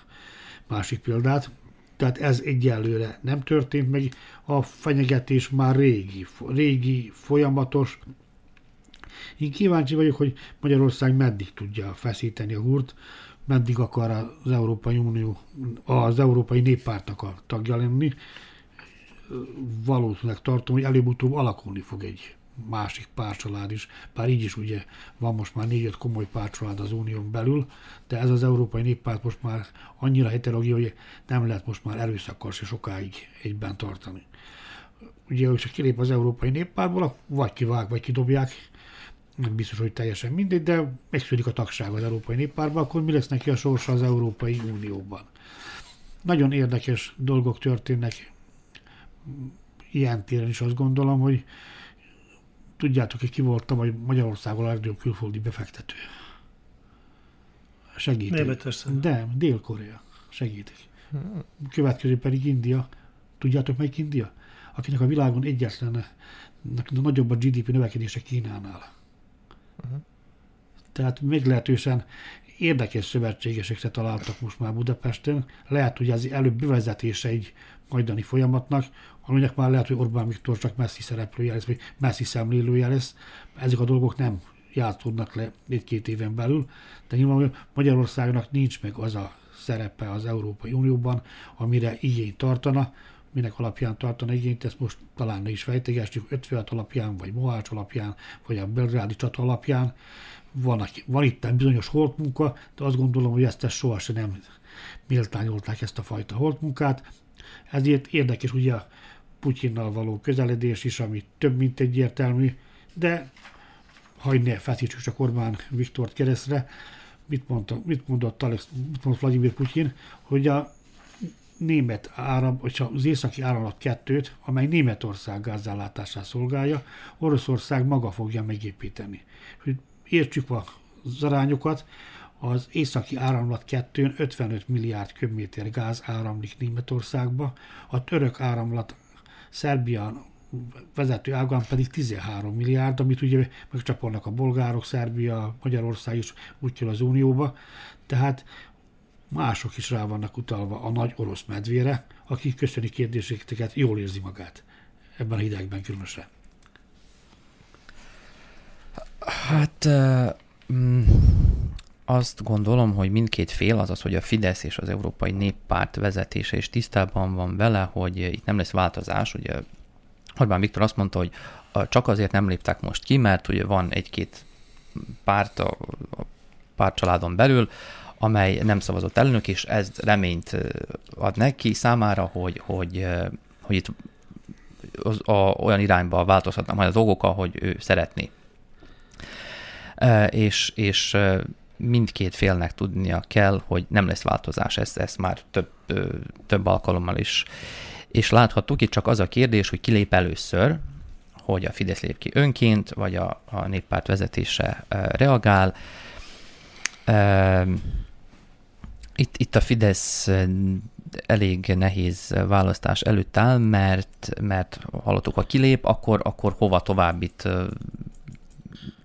másik példát. Tehát ez egyelőre nem történt meg, a fenyegetés már régi, régi, folyamatos. Én kíváncsi vagyok, hogy Magyarország meddig tudja feszíteni a húrt, meddig akar az Európai Unió, az Európai Néppártnak a tagja lenni. Valószínűleg tartom, hogy előbb-utóbb alakulni fog egy másik párcsalád is, bár így is ugye van most már négy-öt komoly párcsalád az unión belül, de ez az Európai Néppárt most már annyira heterogén, hogy nem lehet most már erőszakkal se sokáig egyben tartani. Ugye, hogyha kilép az Európai Néppártból, vagy kivág, vagy kidobják, nem biztos, hogy teljesen mindegy, de megszűnik a tagság az Európai Néppárban, akkor mi lesz neki a sorsa az Európai Unióban. Nagyon érdekes dolgok történnek ilyen téren is azt gondolom, hogy tudjátok, hogy ki volt tavaly Magyarországon a legnagyobb külföldi befektető. Segítek. Németország. De, Dél-Korea. Segítek. Következő pedig India. Tudjátok melyik India? Akinek a világon egyetlen nagyobb a GDP növekedése Kínánál. Tehát meglehetősen érdekes szövetségesekre találtak most már Budapesten. Lehet, hogy ez előbb bevezetése egy majdani folyamatnak, aminek már lehet, hogy Orbán Viktor csak messzi szereplője lesz, vagy messzi szemlélője lesz. Ezek a dolgok nem játszódnak le egy-két éven belül, de nyilván Magyarországnak nincs meg az a szerepe az Európai Unióban, amire igényt tartana, minek alapján tartana igényt, ezt most talán ne is fejtegessük, ötfélet alapján, vagy Mohács alapján, vagy a belgrádi csata alapján. Van, van itt bizonyos holtmunka, de azt gondolom, hogy ezt, ezt sohasem nem méltányolták ezt a fajta holtmunkát. Ezért érdekes ugye a Putyinnal való közeledés is, ami több mint egyértelmű, de hagyj ne feszítsük csak Orbán Viktort keresztre, mit, mondta, mit mondott, Alex, mit mondott Vladimir Putyin, hogy a német áram, vagy az északi áramlat kettőt, amely Németország gázállátását szolgálja, Oroszország maga fogja megépíteni. Értsük az arányokat, az északi áramlat kettőn 55 milliárd köbméter gáz áramlik Németországba, a török áramlat Szerbia vezető ágán pedig 13 milliárd, amit ugye megcsapolnak a bolgárok, Szerbia, Magyarország is úgy az Unióba. Tehát mások is rá vannak utalva a nagy orosz medvére, aki köszöni kérdéseket jól érzi magát. Ebben a hidegben különösen. Hát mm, azt gondolom, hogy mindkét fél, azaz, hogy a Fidesz és az Európai Néppárt vezetése is tisztában van vele, hogy itt nem lesz változás. Ugye Orbán Viktor azt mondta, hogy csak azért nem léptek most ki, mert ugye van egy-két párt a pártcsaládon belül, amely nem szavazott elnök, és ez reményt ad neki számára, hogy, hogy, hogy itt az, a, olyan irányba változhatnak majd a dolgok, ahogy ő szeretné. És, és mindkét félnek tudnia kell, hogy nem lesz változás, ezt, ezt már több, több alkalommal is és láthattuk itt csak az a kérdés, hogy kilép először, hogy a Fidesz lép ki önként, vagy a, a néppárt vezetése reagál. Itt, itt a Fidesz elég nehéz választás előtt áll, mert, mert hallottuk, ha kilép, akkor, akkor hova tovább itt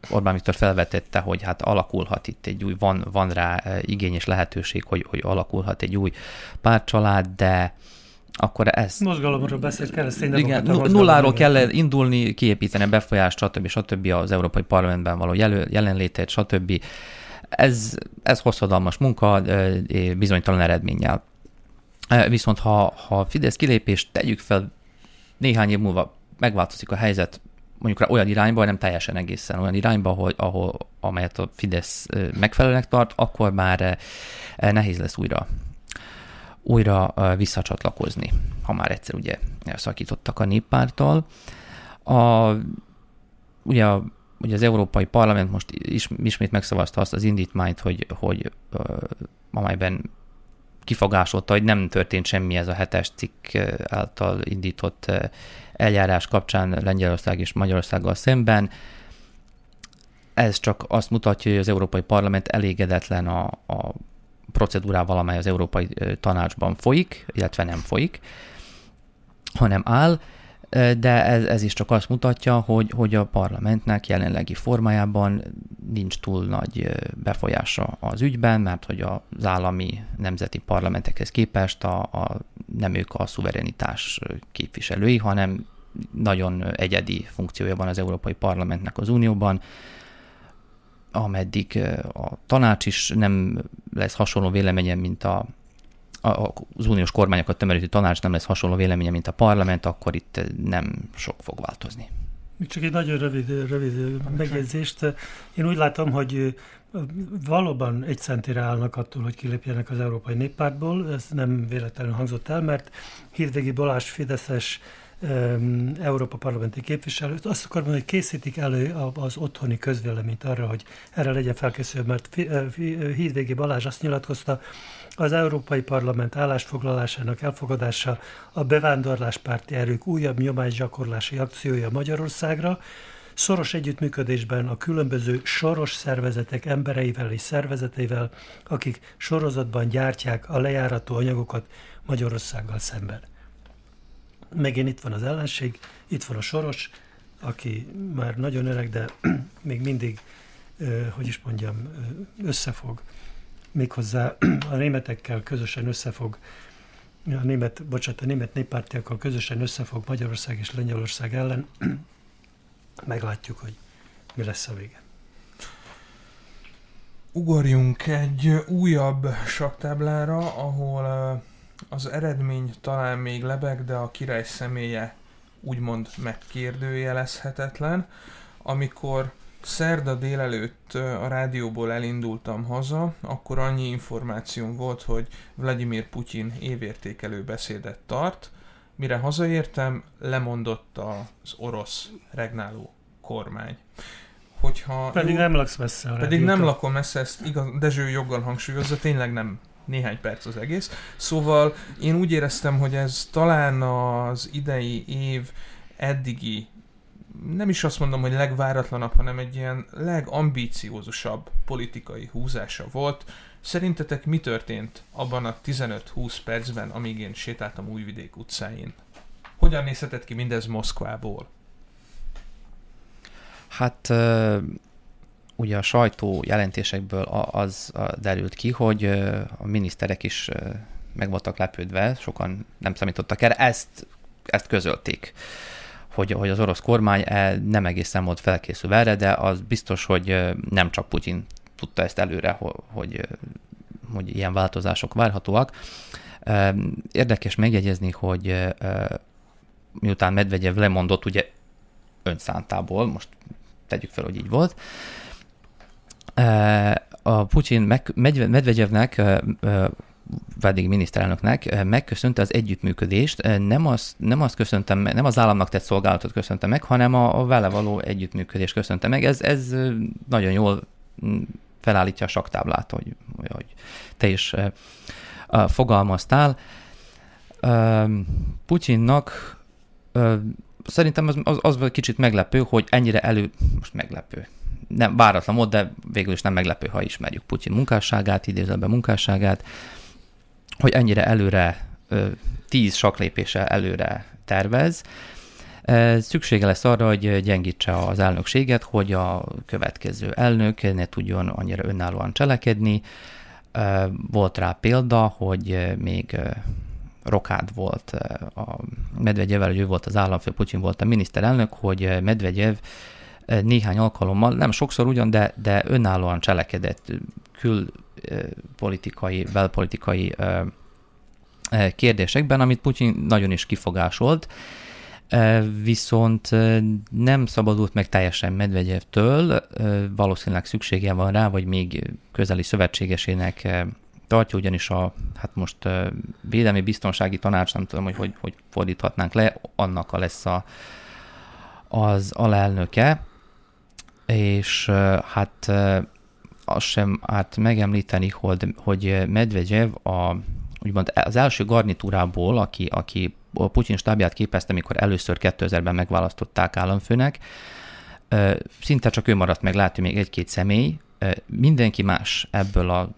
Orbán Viktor felvetette, hogy hát alakulhat itt egy új, van, van rá igény és lehetőség, hogy, hogy alakulhat egy új pártcsalád, de akkor ez... Mozgalomról beszélt keresztény Igen, nulláról kell indulni, kiépíteni a befolyást, stb. stb. az Európai Parlamentben való jel- jelenlétét, stb. Ez, ez hosszadalmas munka, bizonytalan eredménnyel. Viszont ha, ha Fidesz kilépést tegyük fel, néhány év múlva megváltozik a helyzet, mondjuk olyan irányba, nem teljesen egészen olyan irányba, hogy, ahol, amelyet a Fidesz megfelelőnek tart, akkor már nehéz lesz újra újra visszacsatlakozni, ha már egyszer ugye elszakítottak a néppárttal. A, ugye, a, ugye az Európai Parlament most is, ismét megszavazta azt az indítmányt, hogy, hogy amelyben kifogásolta, hogy nem történt semmi ez a hetes cikk által indított eljárás kapcsán Lengyelország és Magyarországgal szemben. Ez csak azt mutatja, hogy az Európai Parlament elégedetlen a, a procedúrával, amely az Európai Tanácsban folyik, illetve nem folyik, hanem áll, de ez, ez is csak azt mutatja, hogy, hogy a parlamentnek jelenlegi formájában nincs túl nagy befolyása az ügyben, mert hogy az állami nemzeti parlamentekhez képest a, a, nem ők a szuverenitás képviselői, hanem nagyon egyedi funkciója van az Európai Parlamentnek az Unióban, ameddig a tanács is nem lesz hasonló véleménye, mint a, az uniós kormányokat tömörítő tanács nem lesz hasonló véleménye, mint a parlament, akkor itt nem sok fog változni. Még csak egy nagyon rövid, rövid megjegyzést. Én úgy látom, hogy valóban egy centire állnak attól, hogy kilépjenek az Európai Néppártból. Ez nem véletlenül hangzott el, mert Hírdégi Balázs Fideszes Európa parlamenti képviselőt, azt akarom mondani, hogy készítik elő az otthoni közvéleményt arra, hogy erre legyen felkészülve, mert Hídvégi Balázs azt nyilatkozta, az Európai Parlament állásfoglalásának elfogadása a bevándorláspárti erők újabb nyomásgyakorlási akciója Magyarországra, szoros együttműködésben a különböző soros szervezetek embereivel és szervezeteivel, akik sorozatban gyártják a lejárató anyagokat Magyarországgal szemben megint itt van az ellenség, itt van a Soros, aki már nagyon öreg, de még mindig, hogy is mondjam, összefog. Méghozzá a németekkel közösen összefog, a német, bocsánat, a német néppártiakkal közösen összefog Magyarország és Lengyelország ellen. Meglátjuk, hogy mi lesz a vége. Ugorjunk egy újabb saktáblára, ahol az eredmény talán még lebeg, de a király személye úgymond megkérdőjelezhetetlen. Amikor szerda délelőtt a rádióból elindultam haza, akkor annyi információm volt, hogy Vladimir Putyin évértékelő beszédet tart. Mire hazaértem, lemondott az orosz regnáló kormány. hogyha... Pedig jó, nem laksz messze Pedig nem lakom messze, ezt igaz, Dezső joggal hangsúlyozza, tényleg nem néhány perc az egész. Szóval én úgy éreztem, hogy ez talán az idei év eddigi, nem is azt mondom, hogy legváratlanabb, hanem egy ilyen legambíciózusabb politikai húzása volt. Szerintetek mi történt abban a 15-20 percben, amíg én sétáltam Újvidék utcáin? Hogyan nézhetett ki mindez Moszkvából? Hát ugye a sajtó jelentésekből az derült ki, hogy a miniszterek is meg voltak lepődve, sokan nem számítottak erre, ezt, ezt közölték, hogy, hogy az orosz kormány eh, nem egészen volt felkészülve erre, de az biztos, hogy ö, nem csak Putyin tudta ezt előre, ho- hogy, ö, hogy ilyen változások várhatóak. Érdekes megjegyezni, hogy miután Medvegyev lemondott, ugye önszántából, most tegyük fel, hogy így volt. Eh, A Putyin meg, Medve- Medvegyevnek, eh, eh, pedig miniszterelnöknek eh, megköszönte az együttműködést, Eh, nem azt, nem azt köszöntem, nem az államnak tett szolgálatot köszönte meg, hanem a, a vele való együttműködést köszönte meg. Ez, ez eh, nagyon jól mm, felállítja a saktáblát, hogy, hogy te is fogalmaztál. Eh, Putyinnak szerintem az, az, az kicsit meglepő, hogy ennyire elő, most meglepő, nem váratlan volt, de végül is nem meglepő, ha ismerjük Putyin munkásságát, idézőben munkásságát, hogy ennyire előre, tíz saklépéssel előre tervez. Szüksége lesz arra, hogy gyengítse az elnökséget, hogy a következő elnök ne tudjon annyira önállóan cselekedni. Volt rá példa, hogy még rokád volt a Medvegyevel, hogy ő volt az államfő, Putyin volt a miniszterelnök, hogy Medvegyev néhány alkalommal, nem sokszor ugyan, de, de önállóan cselekedett külpolitikai, belpolitikai kérdésekben, amit Putyin nagyon is kifogásolt, viszont nem szabadult meg teljesen Medvegyevtől, valószínűleg szüksége van rá, vagy még közeli szövetségesének tartja, ugyanis a, hát most védelmi biztonsági tanács, nem tudom, hogy hogy, hogy fordíthatnánk le, annak a lesz a, az alelnöke, és hát azt sem árt megemlíteni, hogy, hogy Medvegyev a, úgymond az első garnitúrából, aki, aki Putyin stábját képezte, amikor először 2000-ben megválasztották államfőnek, szinte csak ő maradt meg, hogy még egy-két személy, mindenki más ebből a,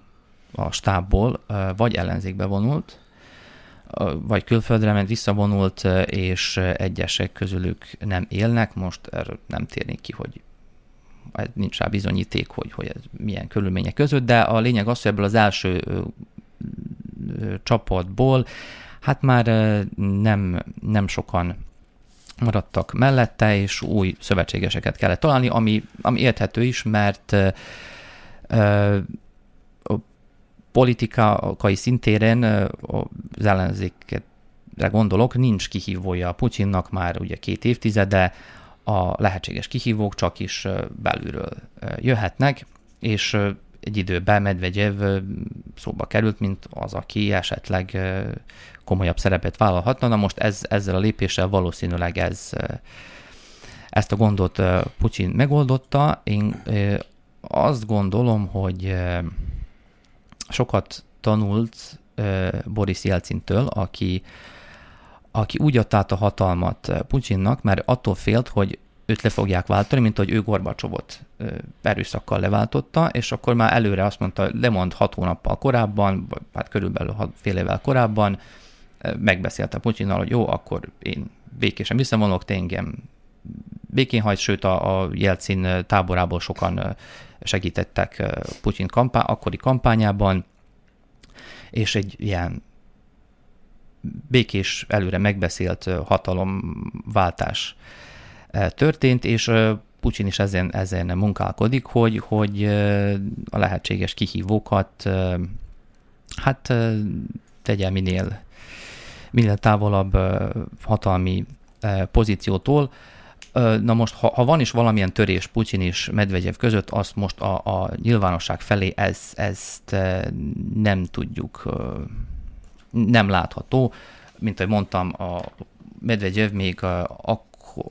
a stábból vagy ellenzékbe vonult, vagy külföldre ment, visszavonult, és egyesek közülük nem élnek, most erről nem térnék ki, hogy nincs rá bizonyíték, hogy, hogy ez milyen körülmények között, de a lényeg az, hogy ebből az első csapatból hát már nem, nem sokan maradtak mellette, és új szövetségeseket kellett találni, ami, ami érthető is, mert ö, a politikai szintéren az ellenzéket gondolok, nincs kihívója a Putyinnak már ugye két évtizede, a lehetséges kihívók csak is belülről jöhetnek, és egy időben Medvegyev szóba került, mint az, aki esetleg komolyabb szerepet vállalhatna. Na most ez, ezzel a lépéssel valószínűleg ez, ezt a gondot Putyin megoldotta. Én azt gondolom, hogy sokat tanult Boris Jelcintől, aki aki úgy adta át a hatalmat Putyinnak, mert attól félt, hogy őt le fogják váltani, mint hogy ő Gorbacsovot ö, erőszakkal leváltotta, és akkor már előre azt mondta, lemond hat hónappal korábban, vagy hát körülbelül hat, fél évvel korábban, ö, megbeszélte Putyinnal, hogy jó, akkor én békésen visszavonok, te engem békén hagy, sőt a, a Jelcin táborából sokan segítettek Putyin kampá, akkori kampányában, és egy ilyen békés, előre megbeszélt hatalomváltás történt, és ö, Putyin is ezen, ezen munkálkodik, hogy, hogy a lehetséges kihívókat hát tegye minél, minél távolabb hatalmi pozíciótól. Na most, ha, ha van is valamilyen törés Putyin és Medvegyev között, azt most a, a nyilvánosság felé ez, ezt nem tudjuk nem látható. Mint ahogy mondtam, a Medvegyev még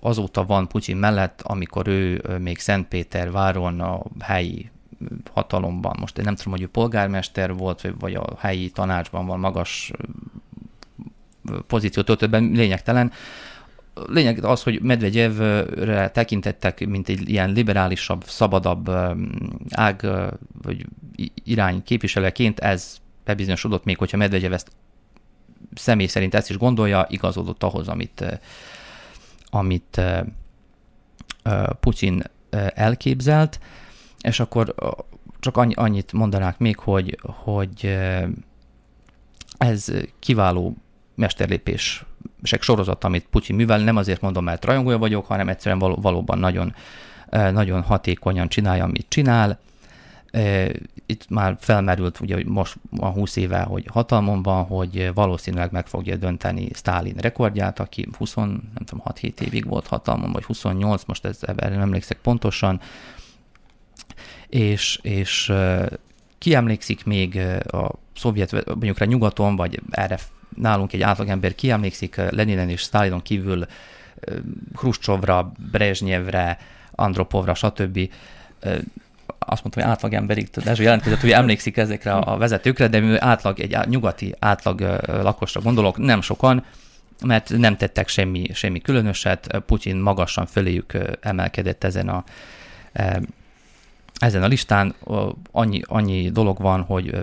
azóta van Putyin mellett, amikor ő még Szentpéter váron a helyi hatalomban, most én nem tudom, hogy ő polgármester volt, vagy a helyi tanácsban van magas pozíciót be, lényegtelen. Lényeg az, hogy Medvegyevre tekintettek, mint egy ilyen liberálisabb, szabadabb ág vagy irány képviselőként, ez bebizonyosodott még, hogyha Medvegyev ezt személy szerint ezt is gondolja, igazodott ahhoz, amit, amit Putyin elképzelt, és akkor csak annyi, annyit mondanák még, hogy, hogy ez kiváló mesterlépések sorozat, amit Putyin művel, nem azért mondom, mert rajongója vagyok, hanem egyszerűen való, valóban nagyon, nagyon hatékonyan csinálja, amit csinál. Itt már felmerült, ugye most a 20 éve, hogy hatalmon van, hogy valószínűleg meg fogja dönteni Stalin rekordját, aki 20, nem tudom, 6-7 évig volt hatalmon, vagy 28, most ez, erre nem emlékszek pontosan, és, és ki emlékszik még a szovjet, mondjuk rá nyugaton, vagy erre nálunk egy átlagember ki emlékszik Leninen és Stalinon kívül Khrushchevra, Brezsnyevre, Andropovra, stb. Azt mondtam, hogy átlagemberig, Dezső jelentkezett, hogy emlékszik ezekre a vezetőkre, de mi átlag, egy nyugati átlag lakosra gondolok, nem sokan, mert nem tettek semmi, semmi különöset, Putyin magasan föléjük emelkedett ezen a ezen a listán. Annyi, annyi dolog van, hogy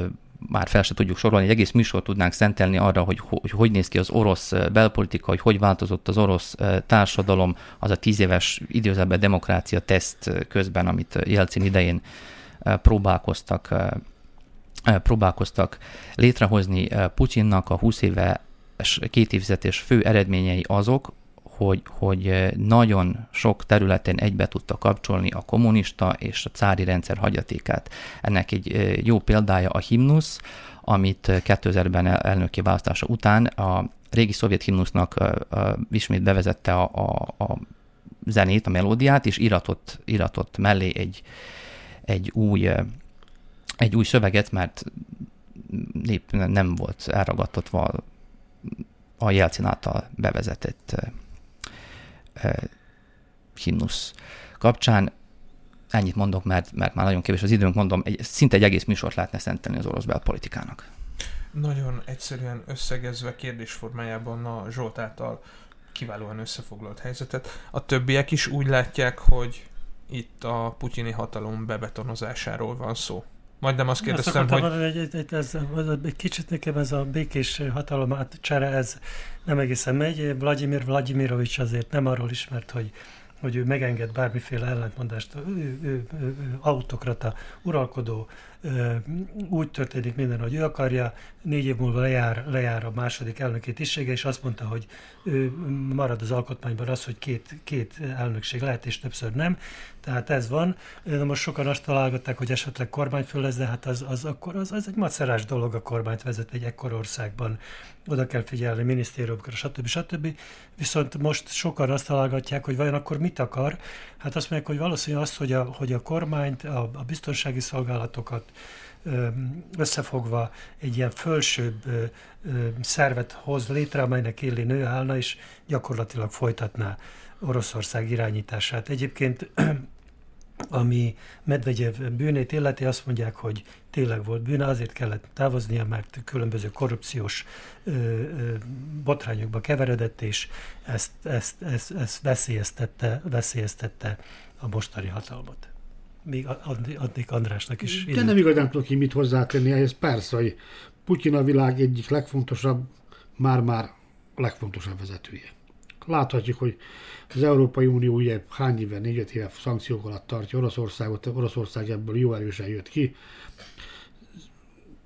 már fel se tudjuk sorolni, egy egész műsor tudnánk szentelni arra, hogy, hogy hogy néz ki az orosz belpolitika, hogy hogy változott az orosz társadalom, az a tíz éves időzőben demokrácia teszt közben, amit Jelcin idején próbálkoztak, próbálkoztak létrehozni Putyinnak a 20 éve két évzetes fő eredményei azok, hogy, hogy nagyon sok területen egybe tudta kapcsolni a kommunista és a cári rendszer hagyatékát. Ennek egy jó példája a himnusz, amit 2000-ben elnöki választása után a régi szovjet himnusznak ismét bevezette a, a, a zenét, a melódiát, és iratott, iratott mellé egy, egy új egy új szöveget, mert nép nem volt elragadtatva a Jelcin által bevezetett himnusz kapcsán. Ennyit mondok, mert, mert már nagyon kevés az időnk, mondom, egy, szinte egy egész műsort lehetne szentelni az orosz belpolitikának. Nagyon egyszerűen összegezve kérdés formájában a Zsolt által kiválóan összefoglalt helyzetet. A többiek is úgy látják, hogy itt a putyini hatalom bebetonozásáról van szó. Majdnem azt kérdeztem, azt hogy... Mondani, egy, egy, egy, ez, egy kicsit nekem ez a békés hatalom átcsere, ez nem egészen megy. Vladimir Vladimirovics azért nem arról ismert, hogy hogy ő megenged bármiféle ellentmondást, ő, ő, ő, ő autokrata, uralkodó, úgy történik minden, hogy ő akarja, négy év múlva lejár, lejár a második elnöki tisztsége, és azt mondta, hogy ő marad az alkotmányban az, hogy két, két elnökség lehet, és többször nem. Tehát ez van. Na most sokan azt találgatták, hogy esetleg kormányfő lesz, de hát az, az, akkor az, az egy macerás dolog a kormányt vezet egy ekkor országban. Oda kell figyelni minisztériumokra, stb. stb. Viszont most sokan azt találgatják, hogy vajon akkor mit akar. Hát azt mondják, hogy valószínű az, hogy a, hogy a kormányt, a, a biztonsági szolgálatokat, összefogva egy ilyen fölsőbb szervet hoz létre, amelynek élén nő állna, és gyakorlatilag folytatná Oroszország irányítását. Egyébként ami Medvegyev bűnét illeti, azt mondják, hogy tényleg volt bűne, azért kellett távoznia, mert különböző korrupciós ö, ö, botrányokba keveredett, és ezt, ezt, ezt, ezt veszélyeztette, veszélyeztette a mostani hatalmat még adnék Andrásnak is. De nem igazán tudok mit hozzátenni ehhez. Persze, hogy Putyin a világ egyik legfontosabb, már-már legfontosabb vezetője. Láthatjuk, hogy az Európai Unió ugye hány éve, négy éve szankciók alatt tartja Oroszországot, Oroszország ebből jó erősen jött ki.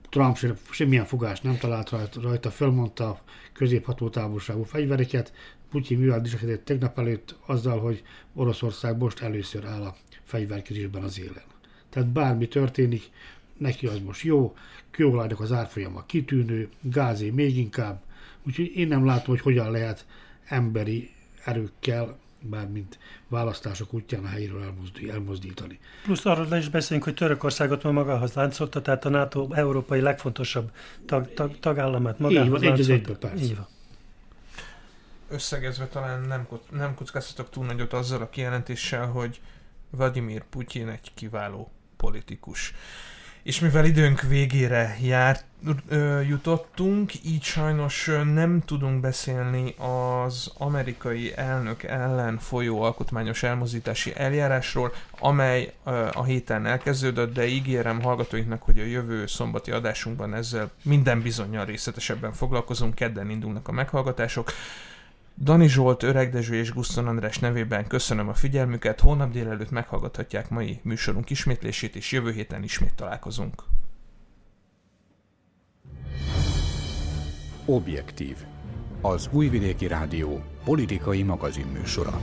Trump sem, semmilyen fogást nem talált rajta, fölmondta a középhatótávolságú fegyvereket. Putyin mivel dicsekedett tegnap előtt azzal, hogy Oroszország most először áll a fegyverkezésben az élen. Tehát bármi történik, neki az most jó, kőolajnak az árfolyama kitűnő, gázé még inkább, úgyhogy én nem látom, hogy hogyan lehet emberi erőkkel, mármint választások útján a helyéről elmozdítani. Plusz arról le is beszélünk, hogy Törökországot ma magához láncolta, tehát a NATO európai legfontosabb tag, tag, tagállamát magához Így van, egy az egyben, persze. Így van. Összegezve talán nem, nem kockáztatok túl nagyot azzal a kijelentéssel, hogy Vladimir Putyin egy kiváló politikus. És mivel időnk végére járt, jutottunk, így sajnos nem tudunk beszélni az amerikai elnök ellen folyó alkotmányos elmozítási eljárásról, amely a héten elkezdődött, de ígérem hallgatóinknak, hogy a jövő szombati adásunkban ezzel minden bizonyal részletesebben foglalkozunk, kedden indulnak a meghallgatások. Dani Zsolt, Öreg Dezső és Guszton András nevében köszönöm a figyelmüket, holnap délelőtt meghallgathatják mai műsorunk ismétlését, és jövő héten ismét találkozunk. Objektív. Az Újvidéki Rádió politikai magazinműsora.